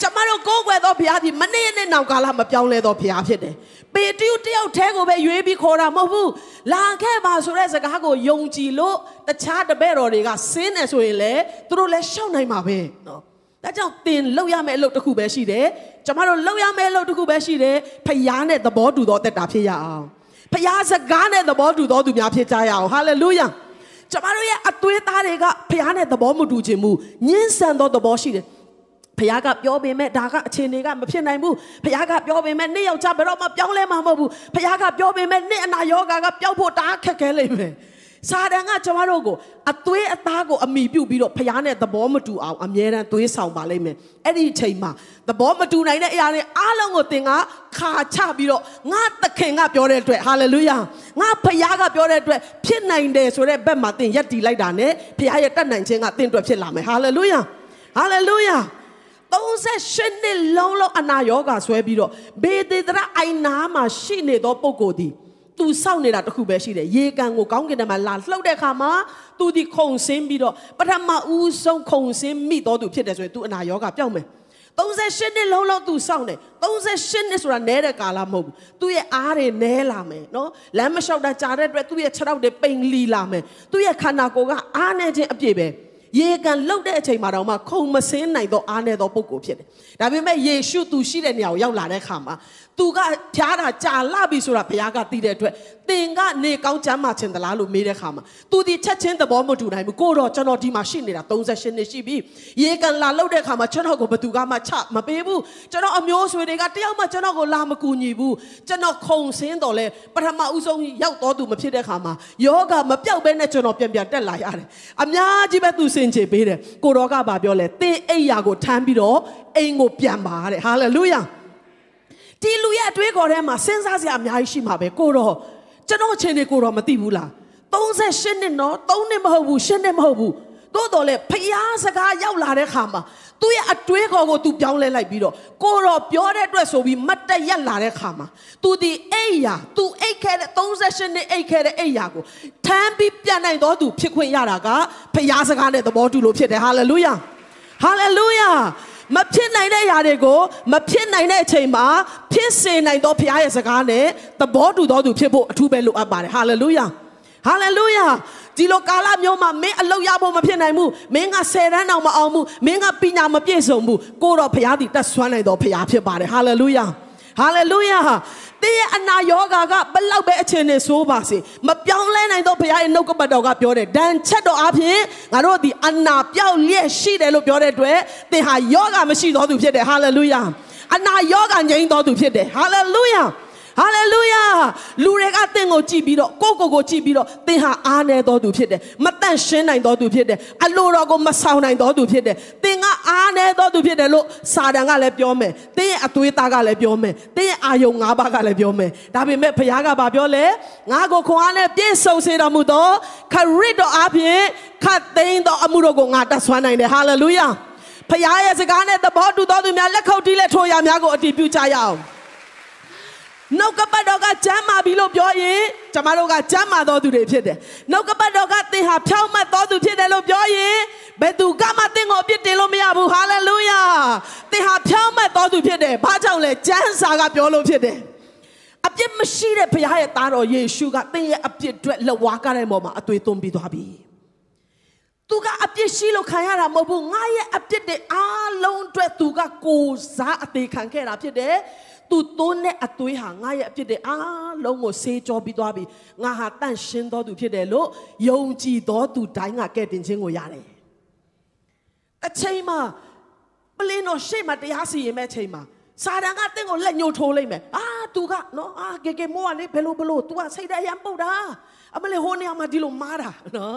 ကျမတို့ကိုးကွယ်သောဘုရားသည်မနေ့နဲ့နောက်ကာလမပြောင်းလဲသောဘုရားဖြစ်တယ်ပေတရုတယောက်တည်းကိုပဲရွေးပြီးခေါ်တာမဟုတ်ဘူးလာခဲ့ပါဆိုတဲ့စကားကိုယုံကြည်လို့တခြားတပည့်တော်တွေကဆင်းတယ်ဆိုရင်လေသူတို့လည်းရှောက်နိုင်မှာပဲနော်ဒါကြောင့်သင်လောက်ရမယ့်အလုပ်တစ်ခုပဲရှိတယ်ကျမတို့လောက်ရမယ့်အလုပ်တစ်ခုပဲရှိတယ်ဖယားနဲ့သဘောတူသောတက်တာဖြစ်ရအောင်ဖယားစကားနဲ့သဘောတူသောသူများဖြစ်ကြရအောင်ဟာလေလုယာကျမတို့ရဲ့အသွေးသားတွေကဖယားနဲ့သဘောမတူခြင်းမူညှင်းဆန်သောသဘောရှိတယ် ဖခင်ကပြောပေမဲ့ဒါကအခြေအနေကမဖြစ်နိုင်ဘူးဖခင်ကပြောပေမဲ့နေ့ယောက်ျားဘယ်တော့မှပြောင်းလဲမှာမဟုတ်ဘူးဖခင်ကပြောပေမဲ့နေ့အနာယောဂါကပျောက်ဖို့တအားခက်ခဲလိမ့်မယ်စာတန်ကကျမတို့ကိုအသွေးအသားကိုအမိပြုတ်ပြီးတော့ဖခင်နဲ့သဘောမတူအောင်အမြဲတမ်းသွေးဆောင်ပါလိမ့်မယ်အဲ့ဒီအချိန်မှာသဘောမတူနိုင်တဲ့အရာတွေအားလုံးကိုသင်ကခါချပြီးတော့ငါသခင်ကပြောတဲ့အတွက်ဟာလေလုယာငါဖခင်ကပြောတဲ့အတွက်ဖြစ်နိုင်တယ်ဆိုတဲ့ဘက်မှာသင်ယက်တည်လိုက်တာ ਨੇ ဖခင်ရဲ့တတ်နိုင်ခြင်းကသင်အတွက်ဖြစ်လာမယ်ဟာလေလုယာဟာလေလုယာ 38နှစ်လုံးလုံးအနာရောဂါဆွဲပြီးတော့ဘေသေဒရအိုင်နာမှာရှိနေသောပုဂ္ဂိုလ်ဒီသူစောင့်နေတာတခုပဲရှိတယ်ရေကန်ကိုကောင်းကင်ထဲမှာလာလှုပ်တဲ့အခါမှာသူဒီခုံဆင်းပြီးတော့ပထမဦးဆုံးခုံဆင်းမိတော်သူဖြစ်တယ်ဆိုရင်သူအနာရောဂါပျောက်မယ်38နှစ်လုံးလုံးသူစောင့်တယ်38နှစ်ဆိုတာနဲတဲ့ကာလမဟုတ်ဘူးသူ့ရဲ့အားတွေနဲလာမယ်နော်လမ်းမလျှောက်တာကြာတဲ့အတွက်သူ့ရဲ့ခြေထောက်တွေပိန်လီလာမယ်သူ့ရဲ့ခန္ဓာကိုယ်ကအားနေခြင်းအပြည့်ပဲ ရေကန်လှုပ်တဲ့အချိန်မှာတော့မှခုံမစင်းနိုင်တော့အားနေသောပုဂ္ဂိုလ်ဖြစ်တယ်။ဒါပေမဲ့ယေရှုသူရှိတဲ့နေရာကိုရောက်လာတဲ့အခါမှာ သူကဖျားတာကြာလာပြီဆိုတာဘုရားကသိတဲ့အတွက်သင်ကနေကောင်းချမ်းမှခြင်းသလားလို့မေးတဲ့အခါမှာသူဒီချက်ချင်းသဘောမတူနိုင်ဘူးကိုတော့ကျွန်တော်ဒီမှာရှိနေတာ38နှစ်ရှိပြီရေကန်လာလှုပ်တဲ့အခါမှာကျွန်တော်ကိုဘသူကမှချမပေးဘူးကျွန်တော်အမျိုးဆွေတွေကတယောက်မှကျွန်တော်ကိုလာမကူညီဘူးကျွန်တော်ခုံစင်းတော်လဲပထမဦးဆုံးရောက်တော်သူမဖြစ်တဲ့အခါမှာယောဂမပြောက်ဘဲနဲ့ကျွန်တော်ပြန်ပြန်တက်လာရတယ်အများကြီးပဲသူစင်ချေပေးတယ်ကိုတော်ကဘာပြောလဲသင်အိယာကိုထမ်းပြီးတော့အိမ်ကိုပြန်ပါတဲ့ဟာလေလုယာ ဒီလူရဲ့အတွေးခေါ်ထဲမှာစဉ်းစားစရာအများကြီးရှိမှာပဲကိုတော့ကျွန်တော်အခြေအနေကိုတော့မသိဘူးလား38နှစ်နော်3နှစ်မဟုတ်ဘူး7နှစ်မဟုတ်ဘူးသို့တော်လေဖျားစကားရောက်လာတဲ့ခါမှာသူ့ရဲ့အတွေးခေါ်ကိုသူပြောင်းလဲလိုက်ပြီးတော့ကိုတော့ပြောတဲ့အတွက်ဆိုပြီးမတ်တက်ရက်လာတဲ့ခါမှာသူဒီအိယာ तू အိတ်ခဲ့တဲ့38နှစ်အိတ်ခဲ့တဲ့အိယာကိုထမ်းပြီးပြန်နိုင်တော့သူဖြစ်ခွင့်ရတာကဖျားစကားနဲ့သဘောတူလို့ဖြစ်တယ်ဟာလေလုယာဟာလေလုယာ မဖြစ်နိုင်တဲ့ຢာတွေကိုမဖြစ်နိုင်တဲ့အချိန်မှာဖြစ်စေနိုင်သောဘုရားရဲ့စကားနဲ့သဘောတူတော်သူဖြစ်ဖို့အထူးပဲလိုအပ်ပါတယ်ဟာလေလုယာဟာလေလုယာဒီလိုကာလမျိုးမှာမင်းအလုပ်ရဖို့မဖြစ်နိုင်ဘူးမင်းကဆယ်တန်းတောင်မအောင်ဘူးမင်းကပညာမပြည့်စုံဘူးကိုတော့ဘုရားတည်တတ်ဆွမ်းနိုင်တော်ဘုရားဖြစ်ပါတယ်ဟာလေလုယာ ဟာလေလုယာတင်းရဲ့အနာယောဂါကဘလောက်ပဲအခြေအနေဆိုးပါစေမပြောင်းလဲနိုင်တော့ဘုရားရဲ့နှုတ်ကပတ်တော်ကပြောတယ်ဒဏ်ချက်တော်အပြင်ငါတို့ဒီအနာပြောက်လျက်ရှိတယ်လို့ပြောတဲ့အတွက်သင်ဟာယောဂါမရှိတော်သူဖြစ်တယ်ဟာလေလုယာအနာယောဂါငြိမ်းတော်သူဖြစ်တယ်ဟာလေလုယာ ဟာလေလုယာလူတွေကသင်ကိုကြည့်ပြီးတော့ကိုကိုကိုကြည့်ပြီးတော့သင်ဟာအားနေတော်သူဖြစ်တယ်မတန့်ရှင်းနိုင်တော်သူဖြစ်တယ်အလိုတော်ကိုမဆောင်နိုင်တော်သူဖြစ်တယ်သင်ကအားနေတော်သူဖြစ်တယ်လို့စာတန်ကလည်းပြောမယ်သင်ရဲ့အသွေးသားကလည်းပြောမယ်သင်ရဲ့အာယုံ၅ပါးကလည်းပြောမယ်ဒါပေမဲ့ဘုရားကပြောလဲငါကိုခွန်အားနဲ့ပြည့်စုံစေတော်မူသောခရစ်တော်အပြင်ခတ်သိမ်းသောအမှုတော်ကိုငါတတ်ဆွမ်းနိုင်တယ်ဟာလေလုယာဖခင်ရဲ့စကားနဲ့သဘောတူတော်သူများလက်ခုပ်တီးလက်ထိုးရများကိုအတည်ပြုကြရအောင် နှုတ်ကပတ်တော်ကကျမ်းမာပြီလို့ပြောရင်ကျမတို့ကကျမ်းမာတော်သူတွေဖြစ်တယ်နှုတ်ကပတ်တော်ကသင်ဟာဖြောင့်မတ်တော်သူဖြစ်တယ်လို့ပြောရင်ဘယ်သူကမှသင်ကိုအပြစ်တင်လို့မရဘူးဟာလေလုယာသင်ဟာဖြောင့်မတ်တော်သူဖြစ်တယ်ဘာကြောင့်လဲကျမ်းစာကပြောလို့ဖြစ်တယ်အပြစ်မရှိတဲ့ဘုရားရဲ့သားတော်ယေရှုကသင်ရဲ့အပြစ်အတွက်လက်ဝါးကားတဲ့ပေါ်မှာအသွေးသွင်းပြီးသွားပြီသူကအပြစ်ရှိလို့ခံရတာမဟုတ်ဘူးငါရဲ့အပြစ်တွေအားလုံးအတွက်သူကကိုစားအသေးခံခဲ့တာဖြစ်တယ် သူသွန်းတဲ့အသွေးဟာငါရဲ့အဖြစ်တဲ့အားလုံးကိုဆေးကြောပြီးသွားပြီငါဟာတန့်ရှင်းတော်သူဖြစ်တယ်လို့ယုံကြည်တော်သူတိုင်းကကဲ့တင်ခြင်းကိုရတယ်အချိန်မှာပလင်းတော်ရှေ့မှာတရားစီရင်မဲ့ချိန်မှာစာတန်ကတင့်ကိုလက်ညှိုးထိုးလိုက်မယ်အာ तू ကနော်အာကေကေမောကလေဘယ်လိုဘယ်လို तू ကစိတ်ဓာတ်ရမ်းပုတ်တာအမလေးဟိုနေရာမှာဒီလိုမားတာနော်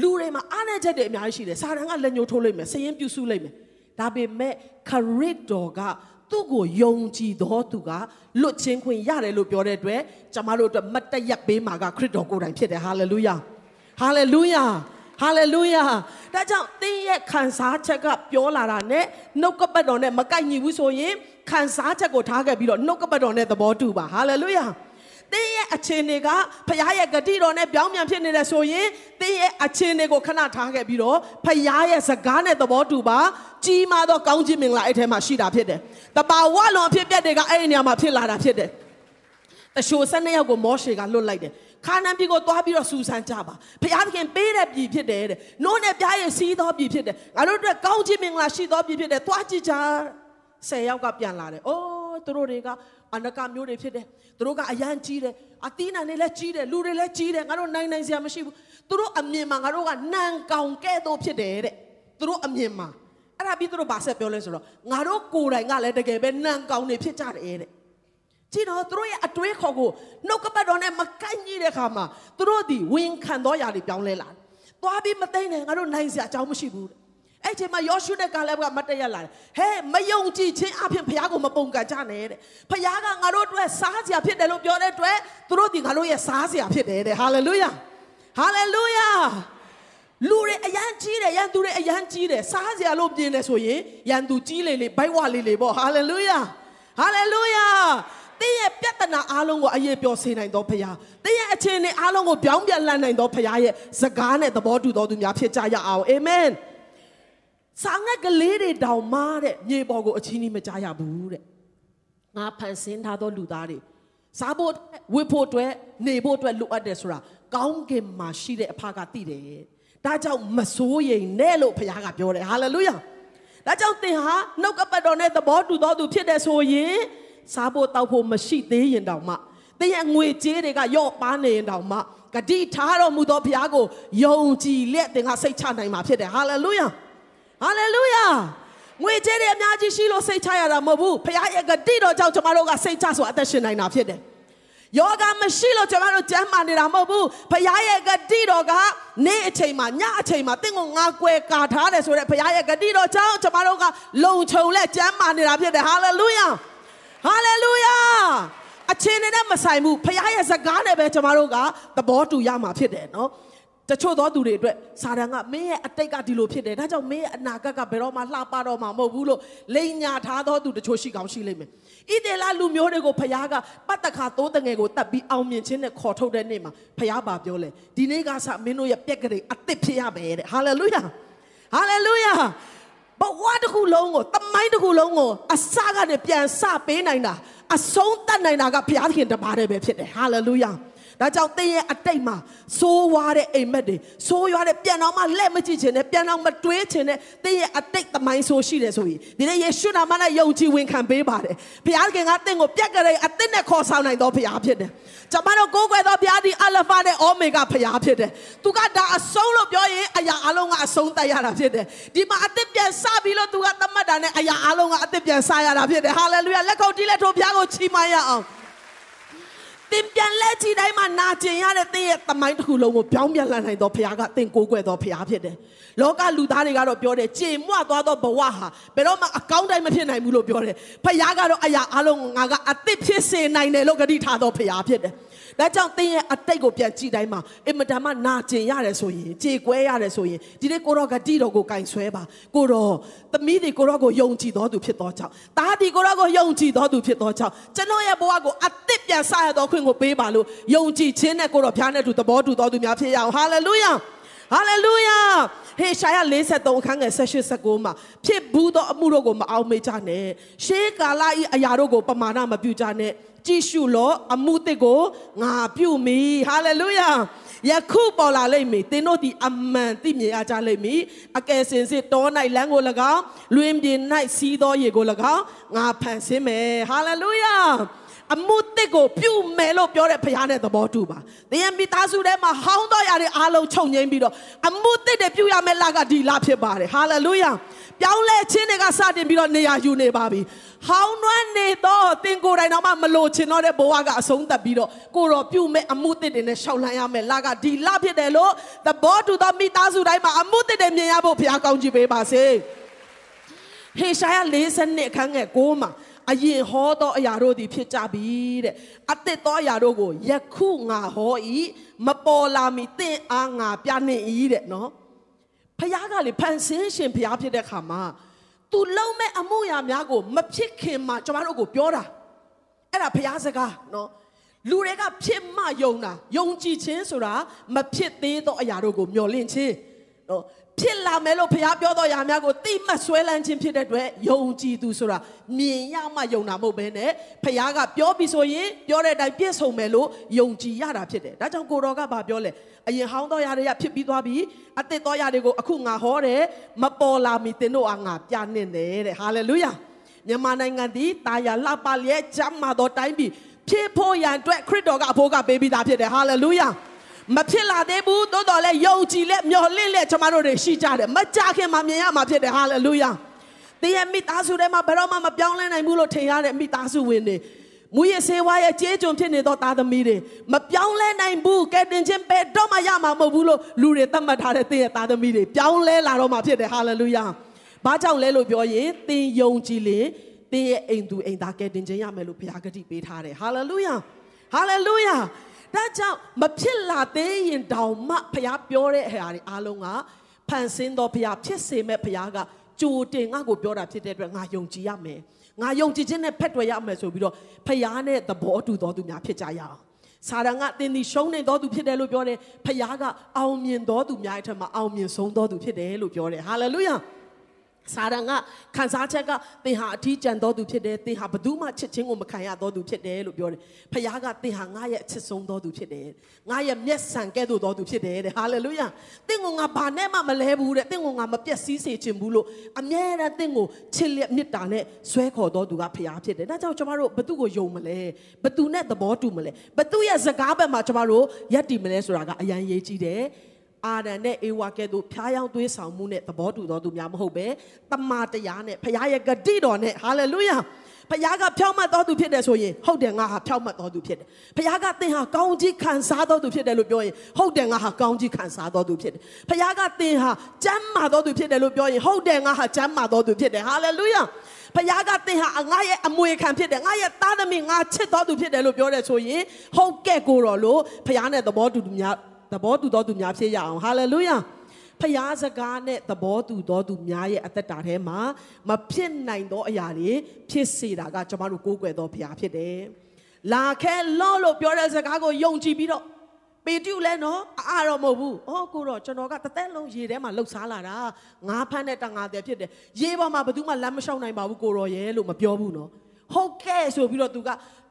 လူတွေမှာအားနေချက်တွေအများကြီးရှိတယ်စာတန်ကလက်ညှိုးထိုးလိုက်မယ်စရင်ပြုစုလိုက်မယ်ဒါပေမဲ့ခရစ်တော်က သူ့ကိုယုံကြည်တော်သူကလွတ်ချင်းခွင့်ရတယ်လို့ပြောတဲ့အတွက်ကျမတို့အတွက်မတ်တရက်ပေးမှာကခရစ်တော်ကိုယ်တိုင်ဖြစ်တယ်ဟာလေလုယာဟာလေလုယာဟာလေလုယာဒါကြောင့်သင်ရဲ့ခံစားချက်ကပြောလာတာနဲ့နှုတ်ကပတ်တော်နဲ့မကိုက်ညီဘူးဆိုရင်ခံစားချက်ကိုထားခဲ့ပြီးတော့နှုတ်ကပတ်တော်နဲ့သဘောတူပါဟာလေလုယာ တင်းရဲ့အခြေအနေကဖခင်ရဲ့ဂတိတော်နဲ့ပြောင်းပြန်ဖြစ်နေတယ်ဆိုရင်တင်းရဲ့အခြေအနေကိုခဏထားခဲ့ပြီးတော့ဖခင်ရဲ့စကားနဲ့သဘောတူပါကြီးမားသောကောင်းခြင်းမင်္ဂလာအဲ့ထဲမှာရှိတာဖြစ်တယ်။တပါဝလွန်ဖြစ်ပြတဲ့ကအဲ့ဒီနေရာမှာဖြစ်လာတာဖြစ်တယ်။တရှို၁၂ယောက်ကိုမောရှေကလွတ်လိုက်တယ်။ခါနန်ပြည်ကိုသွားပြီးတော့စူဆန်ကြပါ။ဖခင်သခင်ပေးတဲ့ပြည်ဖြစ်တယ်တဲ့။နိုးနဲ့ပြားရဲ့စီးသောပြည်ဖြစ်တယ်။ငါတို့အတွက်ကောင်းခြင်းမင်္ဂလာရှိသောပြည်ဖြစ်တယ်။သွားကြည့်ကြ။ဆယ်ယောက်ကပြန်လာတယ်။အိုးသူတို့တွေက အနကမျိုးတွေဖြစ်တယ်။သူတို့ကအရန်ကြီးတယ်။အသီးနှံတွေလည်းကြီးတယ်။လူတွေလည်းကြီးတယ်။ငါတို့နိုင်နိုင်စရာမရှိဘူး။သူတို့အမြင်မှာငါတို့ကနန်ကောင်ကဲ့သို့ဖြစ်တယ်တဲ့။သူတို့အမြင်မှာအဲ့ဒါပြီးသူတို့ဗာဆက်ပြောလဲဆိုတော့ငါတို့ကိုယ်တိုင်ကလည်းတကယ်ပဲနန်ကောင်းနေဖြစ်ကြတယ်တဲ့ကြည့်တော့သူတို့ရဲ့အတွေးခေါ်ကိုနှုတ်ကပတ်တော်နဲ့မကိုက်ညီတဲ့ခါမှာသူတို့ဒီဝင်ခံတော်ရာတွေပြောင်းလဲလာသွားပြီးမသိနေငါတို့နိုင်စရာအကြောင်းမရှိဘူးတဲ့ အဲ့ချိန်မှာယောရှုနဲ့ကာလဘကမတည့်ရလာတယ်ဟဲ့မယုံကြည်ခြင်းအဖြစ်ဘုရားကိုမပုံကန်ကြနဲ့တဲ့ဘုရားကငါတို့အတွက်စားစရာဖြစ်တယ်လို့ပြောတဲ့အတွက်သူတို့ဒီငါတို့ရဲ့စားစရာဖြစ်တယ်တဲ့ဟာလေလုယာဟာလေလုယာလူတွေအရန်ကြီးတယ်ရန်သူတွေအရန်ကြီးတယ်စားစရာလို့ပြင်တယ်ဆိုရင်ရန်သူကြီးလေလေဘိုက်ဝလေးလေပေါ့ဟာလေလုယာဟာလေလုယာတင်းရဲ့ပြဿနာအားလုံးကိုအရေးပြောစေနိုင်တော်ဖရားတင်းရဲ့အခြေအနေအားလုံးကိုပြောင်းပြန်လှန်နိုင်တော်ဖရားရဲ့စကားနဲ့သဘောတူတော်သူများဖြစ်ကြရအောင်အာမင် စာငတ်ကလေးတွေတောင်မှတဲ့မြေပေါ်ကိုအချင်းကြီးမကြားရဘူးတဲ့ငါဖန်ဆင်းထားသောလူသားတွေစားဖို့ဝတ်ဖို့အတွက်နေဖို့အတွက်လိုအပ်တယ်ဆိုတာကောင်းကင်မှာရှိတဲ့အဖကသိတယ်ဒါကြောင့်မစိုးရိမ်နဲ့လို့ဘုရားကပြောတယ်ဟာလေလုယာဒါကြောင့်သင်ဟာနှုတ်ကပတ်တော်နဲ့သဘောတူသောသူဖြစ်တဲ့ဆိုရင်စားဖို့တောက်ဖို့မရှိသေးရင်တောင်မှသင်ရဲ့ငွေကြေးတွေကယော့ပါနေရင်တောင်မှဂတိထားတော်မူသောဘုရားကိုယုံကြည်လက်သင်ကစိတ်ချနိုင်မှာဖြစ်တယ်ဟာလေလုယာ ဟာလေလုယာငွေကြေးတွေအများကြီးရှိလို့စိတ်ချရတာမဟုတ်ဘူးဘုရားရဲ့ဂတိတော်ကြောင့်ကျွန်တော်တို့ကစိတ်ချဆိုအသက်ရှင်နိုင်တာဖြစ်တယ်ယောဂမရှိလို့ကျွန်တော်တို့ကျမ်းမာနေတာမဟုတ်ဘူးဖခင်ရဲ့ဂတိတော်ကနေ့အချိန်မှာညအချိန်မှာတင့်ကိုငါကွယ်ကာထားတယ်ဆိုတဲ့ဖခင်ရဲ့ဂတိတော်ကြောင့်ကျွန်တော်တို့ကလုံခြုံလက်ကျမ်းမာနေတာဖြစ်တယ်ဟာလေလုယာဟာလေလုယာအချင်းနဲ့မဆိုင်ဘူးဖခင်ရဲ့စကားနဲ့ပဲကျွန်တော်တို့ကသဘောတူရမှာဖြစ်တယ်နော် တချို့သောသူတွေအတွက်စာတန်ကမင်းရဲ့အတိတ်ကဒီလိုဖြစ်တယ်ဒါကြောင့်မင်းရဲ့အနာဂတ်ကဘယ်တော့မှလှပတော့မှာမဟုတ်ဘူးလို့လိန်ညာထားသောသူတချို့ရှိကောင်းရှိလိမ့်မယ်ဣသေလလူမျိုးတွေကိုဖခင်ကပတ်တခါသိုးတငယ်ကိုတတ်ပြီးအောင်မြင်ခြင်းနဲ့ခေါ်ထုတ်တဲ့နေ့မှာဖခင်ပါပြောလဲဒီနေ့ကစမင်းတို့ရဲ့ပြက်ကလေးအသစ်ဖြစ်ရမယ်တဲ့ဟာလေလုယာဟာလေလုယာဘဝတစ်ခုလုံးကိုတမိုင်းတစ်ခုလုံးကိုအစကနေပြန်စပေးနိုင်တာအဆုံးတတ်နိုင်တာကဘုရားသခင်တပါးတည်းပဲဖြစ်တယ်ဟာလေလုယာ ဒါကြောင့်သင်ရဲ့အတိတ်မှာစိုးဝါတဲ့အိမ်မက်တွေစိုးရွားတဲ့ပြန်တော့မှလက်မကြည့်ချင်နဲ့ပြန်တော့မတွေးချင်နဲ့သင်ရဲ့အတိတ်သမိုင်းဆိုရှိတယ်ဆိုရင်ဒီနေ့ယေရှုနာမနဲ့ယုံကြည်ဝင်ခံပေးပါတယ်ဘုရားခင်ကသင်ကိုပြက်ကြတဲ့အသစ်နဲ့ခေါ်ဆောင်နိုင်တော်ဘုရားဖြစ်တယ်ကျွန်မတို့ကိုးကွယ်သောဘုရားဒီအလဖာနဲ့အိုမေဂါဘုရားဖြစ်တယ်သူကဒါအဆုံးလို့ပြောရင်အရာအလုံးကအဆုံးတတ်ရတာဖြစ်တယ်ဒီမှာအသစ်ပြန်စပြီးလို့သူကသတ်မှတ်တာနဲ့အရာအလုံးကအသစ်ပြန်စရတာဖြစ်တယ်ဟာလေလုယာလက်ခုပ်တီးလက်ထိုးဘုရားကိုချီးမွမ်းရအောင် သင်ပြန်လဲကြည့်တိုင်းမှာနာကျင်ရတဲ့သင်ရဲ့တမိုင်းတစ်ခုလုံးကိုပြောင်းပြန်လှန်နိုင်သောဘုရားကသင်ကိုးကွယ်သောဘုရားဖြစ်တယ်။လောကလူသားတွေကတော့ပြောတယ်ကြေမွသွားသောဘဝဟာဘယ်တော့မှအကောင်းတိုင်းမဖြစ်နိုင်ဘူးလို့ပြောတယ်။ဘုရားကတော့အရာအလုံးငါကအသစ်ဖြစ်စေနိုင်တယ်လို့ဂတိထားသောဘုရားဖြစ်တယ်။ ဒါကြောင့်သင်ရဲ့အတိတ်ကိုပြန်ကြည့်တိုင်းမှာအင်မတန်မှနာကျင်ရတယ်ဆိုရင်ကြေကွဲရတယ်ဆိုရင်ဒီနေ့ကိုရောဂတိတော်ကိုကင်ဆွဲပါကိုရောသမီးတွေကိုရောကိုယုံကြည်တော်သူဖြစ်သောကြောင့်တားဒီကိုရောကိုယုံကြည်တော်သူဖြစ်သောကြောင့်ကျွန်တော်ရဲ့ဘဝကိုအသစ်ပြန်ဆရတော်ခွင့်ကိုပေးပါလို့ယုံကြည်ခြင်းနဲ့ကိုရောဖျားနဲ့တူသဘောတူတော်သူများဖြစ်ရအောင်ဟာလေလုယာဟာလေလုယာဟေရှာယ53အခန်းငယ်18 19မှာဖြစ်ဘူးသောအမှုတို့ကိုမအောင်မေ့ကြနဲ့ရှေးကာလဤအရာတို့ကိုပမာဏမပြုကြနဲ့ ကြည့်ရှုလောအမှုတစ်ကိုငါပြုမိဟာလေလုယာယခုပေါ်လာလိမ့်မည်သင်တို့ဒီအမှန်သိမြင်အားကြလိမ့်မည်အကယ်စင်စစ်တော၌လမ်းကို၎င်းလွင်ပြင်၌စီးသောရေကို၎င်းငါဖန်ဆင်းမယ်ဟာလေလုယာ အမှုတစ်ကိုပြုမယ်လို့ပြောတဲ့ဘုရားနဲ့သဘောတူပါ။သင်ရဲ့မိသားစုထဲမှာဟောင်းတော်ရတဲ့အားလုံးချုပ်ငိမ့်ပြီးတော့အမှုတစ်တွေပြုရမယ့်လကဒီလဖြစ်ပါတယ်။ဟာလေလုယာ။ပြောင်းလဲခြင်းတွေကစတင်ပြီးတော့နေရာယူနေပါပြီ။ဟောင်းနွမ်းနေတော့သင်ကိုယ်တိုင်တော့မှမလို့ချင်တော့တဲ့ဘဝကအဆုံးသတ်ပြီးတော့ကိုတော်ပြုမဲ့အမှုတစ်တွေနဲ့ရှောက်လန်းရမယ်လကဒီလဖြစ်တယ်လို့သဘောတူသောမိသားစုတိုင်းမှာအမှုတစ်တွေမြင်ရဖို့ဘုရားကောင်းချီးပေးပါစေ။ဟေရှာယ40အခန်းငယ်6မှာ အရင်ဟောသောအရာတို့သည်ဖြစ်ကြပြီတဲ့အသစ်သောအရာတို့ကိုယခုငါဟော၏မပေါ်လာမီသင်အားငါပြနှင့်၏တဲ့နော်ဖခင်ကလေဖန်ဆင်းရှင်ဖခင်ဖြစ်တဲ့ခါမှာသူလုံးမဲ့အမှုရာများကိုမဖြစ်ခင်မှာကျမတို့ကိုပြောတာအဲ့ဒါဖခင်စကားနော်လူတွေကဖြစ်မှယုံတာယုံကြည်ခြင်းဆိုတာမဖြစ်သေးသောအရာတို့ကိုမျှော်လင့်ခြင်းနော် ဖြစ်လာမယ်လို့ဘုရားပြောတော်ရာများကိုတိမှတ်ဆွဲလန်းခြင်းဖြစ်တဲ့အတွက်ယုံကြည်သူဆိုတာမြင်ရမှယုံတာမဟုတ်ဘဲနဲ့ဘုရားကပြောပြီးဆိုရင်ပြောတဲ့အတိုင်းပြည့်စုံမယ်လို့ယုံကြည်ရတာဖြစ်တယ်ဒါကြောင့်ကိုတော်ကဗာပြောလဲအရင်ဟောင်းတော်ရာတွေကဖြစ်ပြီးသွားပြီအသစ်တော်ရာတွေကိုအခုငါဟောတယ်မပေါ်လာမီသင်တို့အားငါပြနှင့်တယ်တဲ့ဟာလေလုယာမြန်မာနိုင်ငံသည်တာယာလှပလျက်ကျမ်းမာတော်တိုင်းပြည်ဖြစ်ဖို့ရန်အတွက်ခရစ်တော်ကအဖို့ကပေးပြီးသားဖြစ်တယ်ဟာလေလုယာ မဖြစ်လာသေးဘူးသို့တော်လည်းယုံကြည်လက်မျှော်လင့်လက်ကျွန်တော်တို့ရှိကြတယ်မကြခင်မှာမြင်ရမှာဖြစ်တယ်ဟာလေလုယာသင်ရဲ့မိသားစုထဲမှာဘယ်တော့မှမပြောင်းလဲနိုင်ဘူးလို့ထင်ရတဲ့မိသားစုဝင်တွေမူရစေဝါရဲ့ကြေးကျွန်ဖြစ်နေသောသားသမီးတွေမပြောင်းလဲနိုင်ဘူးကဲတင်ချင်းပဲတော့မှရမှာမဟုတ်ဘူးလို့လူတွေသတ်မှတ်ထားတဲ့သင်ရဲ့သားသမီးတွေပြောင်းလဲလာတော့မှဖြစ်တယ်ဟာလေလုယာဘာကြောင့်လဲလို့ပြောရင်သင်ယုံကြည်လေသင်ရဲ့အိမ်သူအိမ်သားကဲတင်ချင်းရမယ်လို့ဘုရားဂတိပေးထားတယ်ဟာလေလုယာဟာလေလုယာ ဒါကြောင့်မဖြစ်လာသေးရင်တောင်မှဖခင်ပြောတဲ့အရာတွေအားလုံးကဖန်ဆင်းတော်ဖခင်ဖြစ်စေမဲ့ဖခင်ကကြိုတင်ငါ့ကိုပြောတာဖြစ်တဲ့အတွက်ငါယုံကြည်ရမယ်ငါယုံကြည်ခြင်းနဲ့ဖက်တွယ်ရမယ်ဆိုပြီးတော့ဖခင်နဲ့သဘောတူတော်သူများဖြစ်ကြရအောင်စာရန်ကတင်းဒီရှုံးနေတော်သူဖြစ်တယ်လို့ပြောတယ်ဖခင်ကအောင်မြင်တော်သူများအထက်မှာအောင်မြင်ဆုံးတော်သူဖြစ်တယ်လို့ပြောတယ်ဟာလေလုယာ စာရန်ကခံစားချက်ကသင်ဟာအထီးကျန်တော်သူဖြစ်တယ်သင်ဟာဘယ်သူမှချစ်ချင်းကိုမခံရတော်သူဖြစ်တယ်လို့ပြောတယ်ဖခင်ကသင်ဟာငါရဲ့အချစ်ဆုံးတော်သူဖြစ်တယ်ငါရဲ့မျက်စံကဲ့သို့တော်သူဖြစ်တယ်တဲ့ဟာလေလုယာသင်ကိုငါဘာနဲ့မှမလဲဘူးတဲ့သင်ကိုငါမပြက်စီးစေချင်ဘူးလို့အမြဲတမ်းသင်ကိုချစ်လက်မေတ္တာနဲ့ဆွဲခေါ်တော်သူကဖခင်ဖြစ်တယ်ဒါကြောင့်ကျွန်တော်တို့ဘယ်သူကိုယုံမလဲဘယ်သူနဲ့သဘောတူမလဲဘယ်သူရဲ့စကားဘက်မှာကျွန်တော်တို့ယက်တည်မလဲဆိုတာကအရန်ရေးကြည့်တယ် အာဒန်နဲ့အေဝါကဲ့သို့ဖျားယောင်းသွေးဆောင်မှုနဲ့သဘောတူတော်သူများမဟုတ်ပဲတမန်တရားနဲ့ဖခင်ရဲ့ဂတိတော်နဲ့ဟာလေလုယာဖခင်ကဖြောင့်မတ်တော်သူဖြစ်တယ်ဆိုရင်ဟုတ်တယ်ငါဟာဖြောင့်မတ်တော်သူဖြစ်တယ်ဖခင်ကသင်ဟာကောင်းကြီးခံစားတော်သူဖြစ်တယ်လို့ပြောရင်ဟုတ်တယ်ငါဟာကောင်းကြီးခံစားတော်သူဖြစ်တယ်ဖခင်ကသင်ဟာကျမ်းမာတော်သူဖြစ်တယ်လို့ပြောရင်ဟုတ်တယ်ငါဟာကျမ်းမာတော်သူဖြစ်တယ်ဟာလေလုယာဖခင်ကသင်ဟာငါရဲ့အမွေခံဖြစ်တယ်ငါရဲ့သားသမီးငါချစ်တော်သူဖြစ်တယ်လို့ပြောတယ်ဆိုရင်ဟုတ်ကဲ့ကိုတော်လို့ဖခင်နဲ့သဘောတူသူများ သဘောတူတော်သူများဖြစ်ရအောင်ဟာလေလုယာဖျားစကားနဲ့သဘောတူတော်သူများရဲ့အသက်တာထဲမှာမဖြစ်နိုင်သောအရာတွေဖြစ်စေတာကကျွန်တော်တို့ကိုးကွယ်တော်ဖျားဖြစ်တယ်။လာခဲလော့လို့ပြောတဲ့စကားကိုယုံကြည်ပြီးတော့ပေတုလည်းနော်အားတော့မဟုတ်ဘူး။အော်ကိုတော့ကျွန်တော်ကတစ်သက်လုံးရေထဲမှာလှုပ်ရှားလာတာငါးဖမ်းတဲ့တငါတဲ့ဖြစ်တယ်။ရေပေါ်မှာဘယ်သူမှလမ်းမလျှောက်နိုင်ပါဘူးကိုရောရဲ့လို့မပြောဘူးနော်။ဟုတ်ကဲ့ဆိုပြီးတော့သူက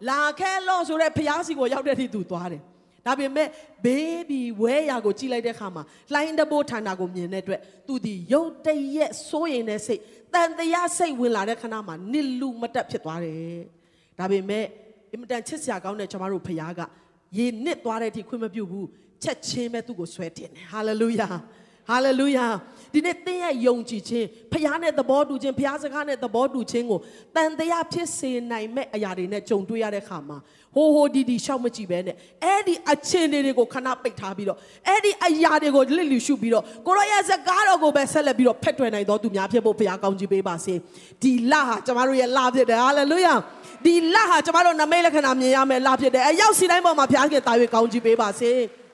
လာခဲလော့ဆိုတဲ့ဖျားစီကိုရောက်တဲ့အထိသူသွားတယ်။ ဒါပေမဲ့ဘေးဘီဝဲရာကိုကြည့်လိုက်တဲ့အခါမှာလှိုင်းတဘိုးဌာနကိုမြင်တဲ့အတွက်သူဒီရုတ်တရက်စိုးရင်တဲ့စိတ်တန်တရားစိတ်ဝင်လာတဲ့ခဏမှာနစ်လူမတက်ဖြစ်သွားတယ်။ဒါပေမဲ့အင်မတန်ချစ်စရာကောင်းတဲ့ကျွန်တော်တို့ဖခင်ကရေနစ်သွားတဲ့အထိခွင့်မပြုဘူးချက်ချင်းပဲသူ့ကိုဆွဲတင်တယ်။ဟာလေလုယာ။ဟာလေလုယာဒီနေ့သင်ရဲ့ယုံကြည်ခြင်းဖခင်နဲ့သဘောတူခြင်းဖခင်စကားနဲ့သဘောတူခြင်းကိုတန်တရားဖြစ်စေနိုင်မဲ့အရာတွေနဲ့ကြုံတွေ့ရတဲ့အခါမှာ ဟိုဟိုဒီဒီရှောက်မကြည့်ပဲနဲ့အဲ့ဒီအချင်းတွေကိုခဏပိတ်ထားပြီးတော့အဲ့ဒီအရာတွေကိုလစ်လျူရှုပြီးတော့ကိုရောရဲ့စကားတော်ကိုပဲဆက်လက်ပြီးတော့ဖက်ထွယ်နိုင်တော်သူများဖြစ်ဖို့ဖခင်ကောင်းချီးပေးပါစေဒီလဟာကျမတို့ရဲ့လဖြစ်တယ်ဟာလေလုယာဒီလဟာကျမတို့နမိတ်လက္ခဏာမြင်ရမယ်လဖြစ်တယ်အရောက်စီတိုင်းပေါ်မှာဖခင်ကတာ၍ကောင်းချီးပေးပါစေ။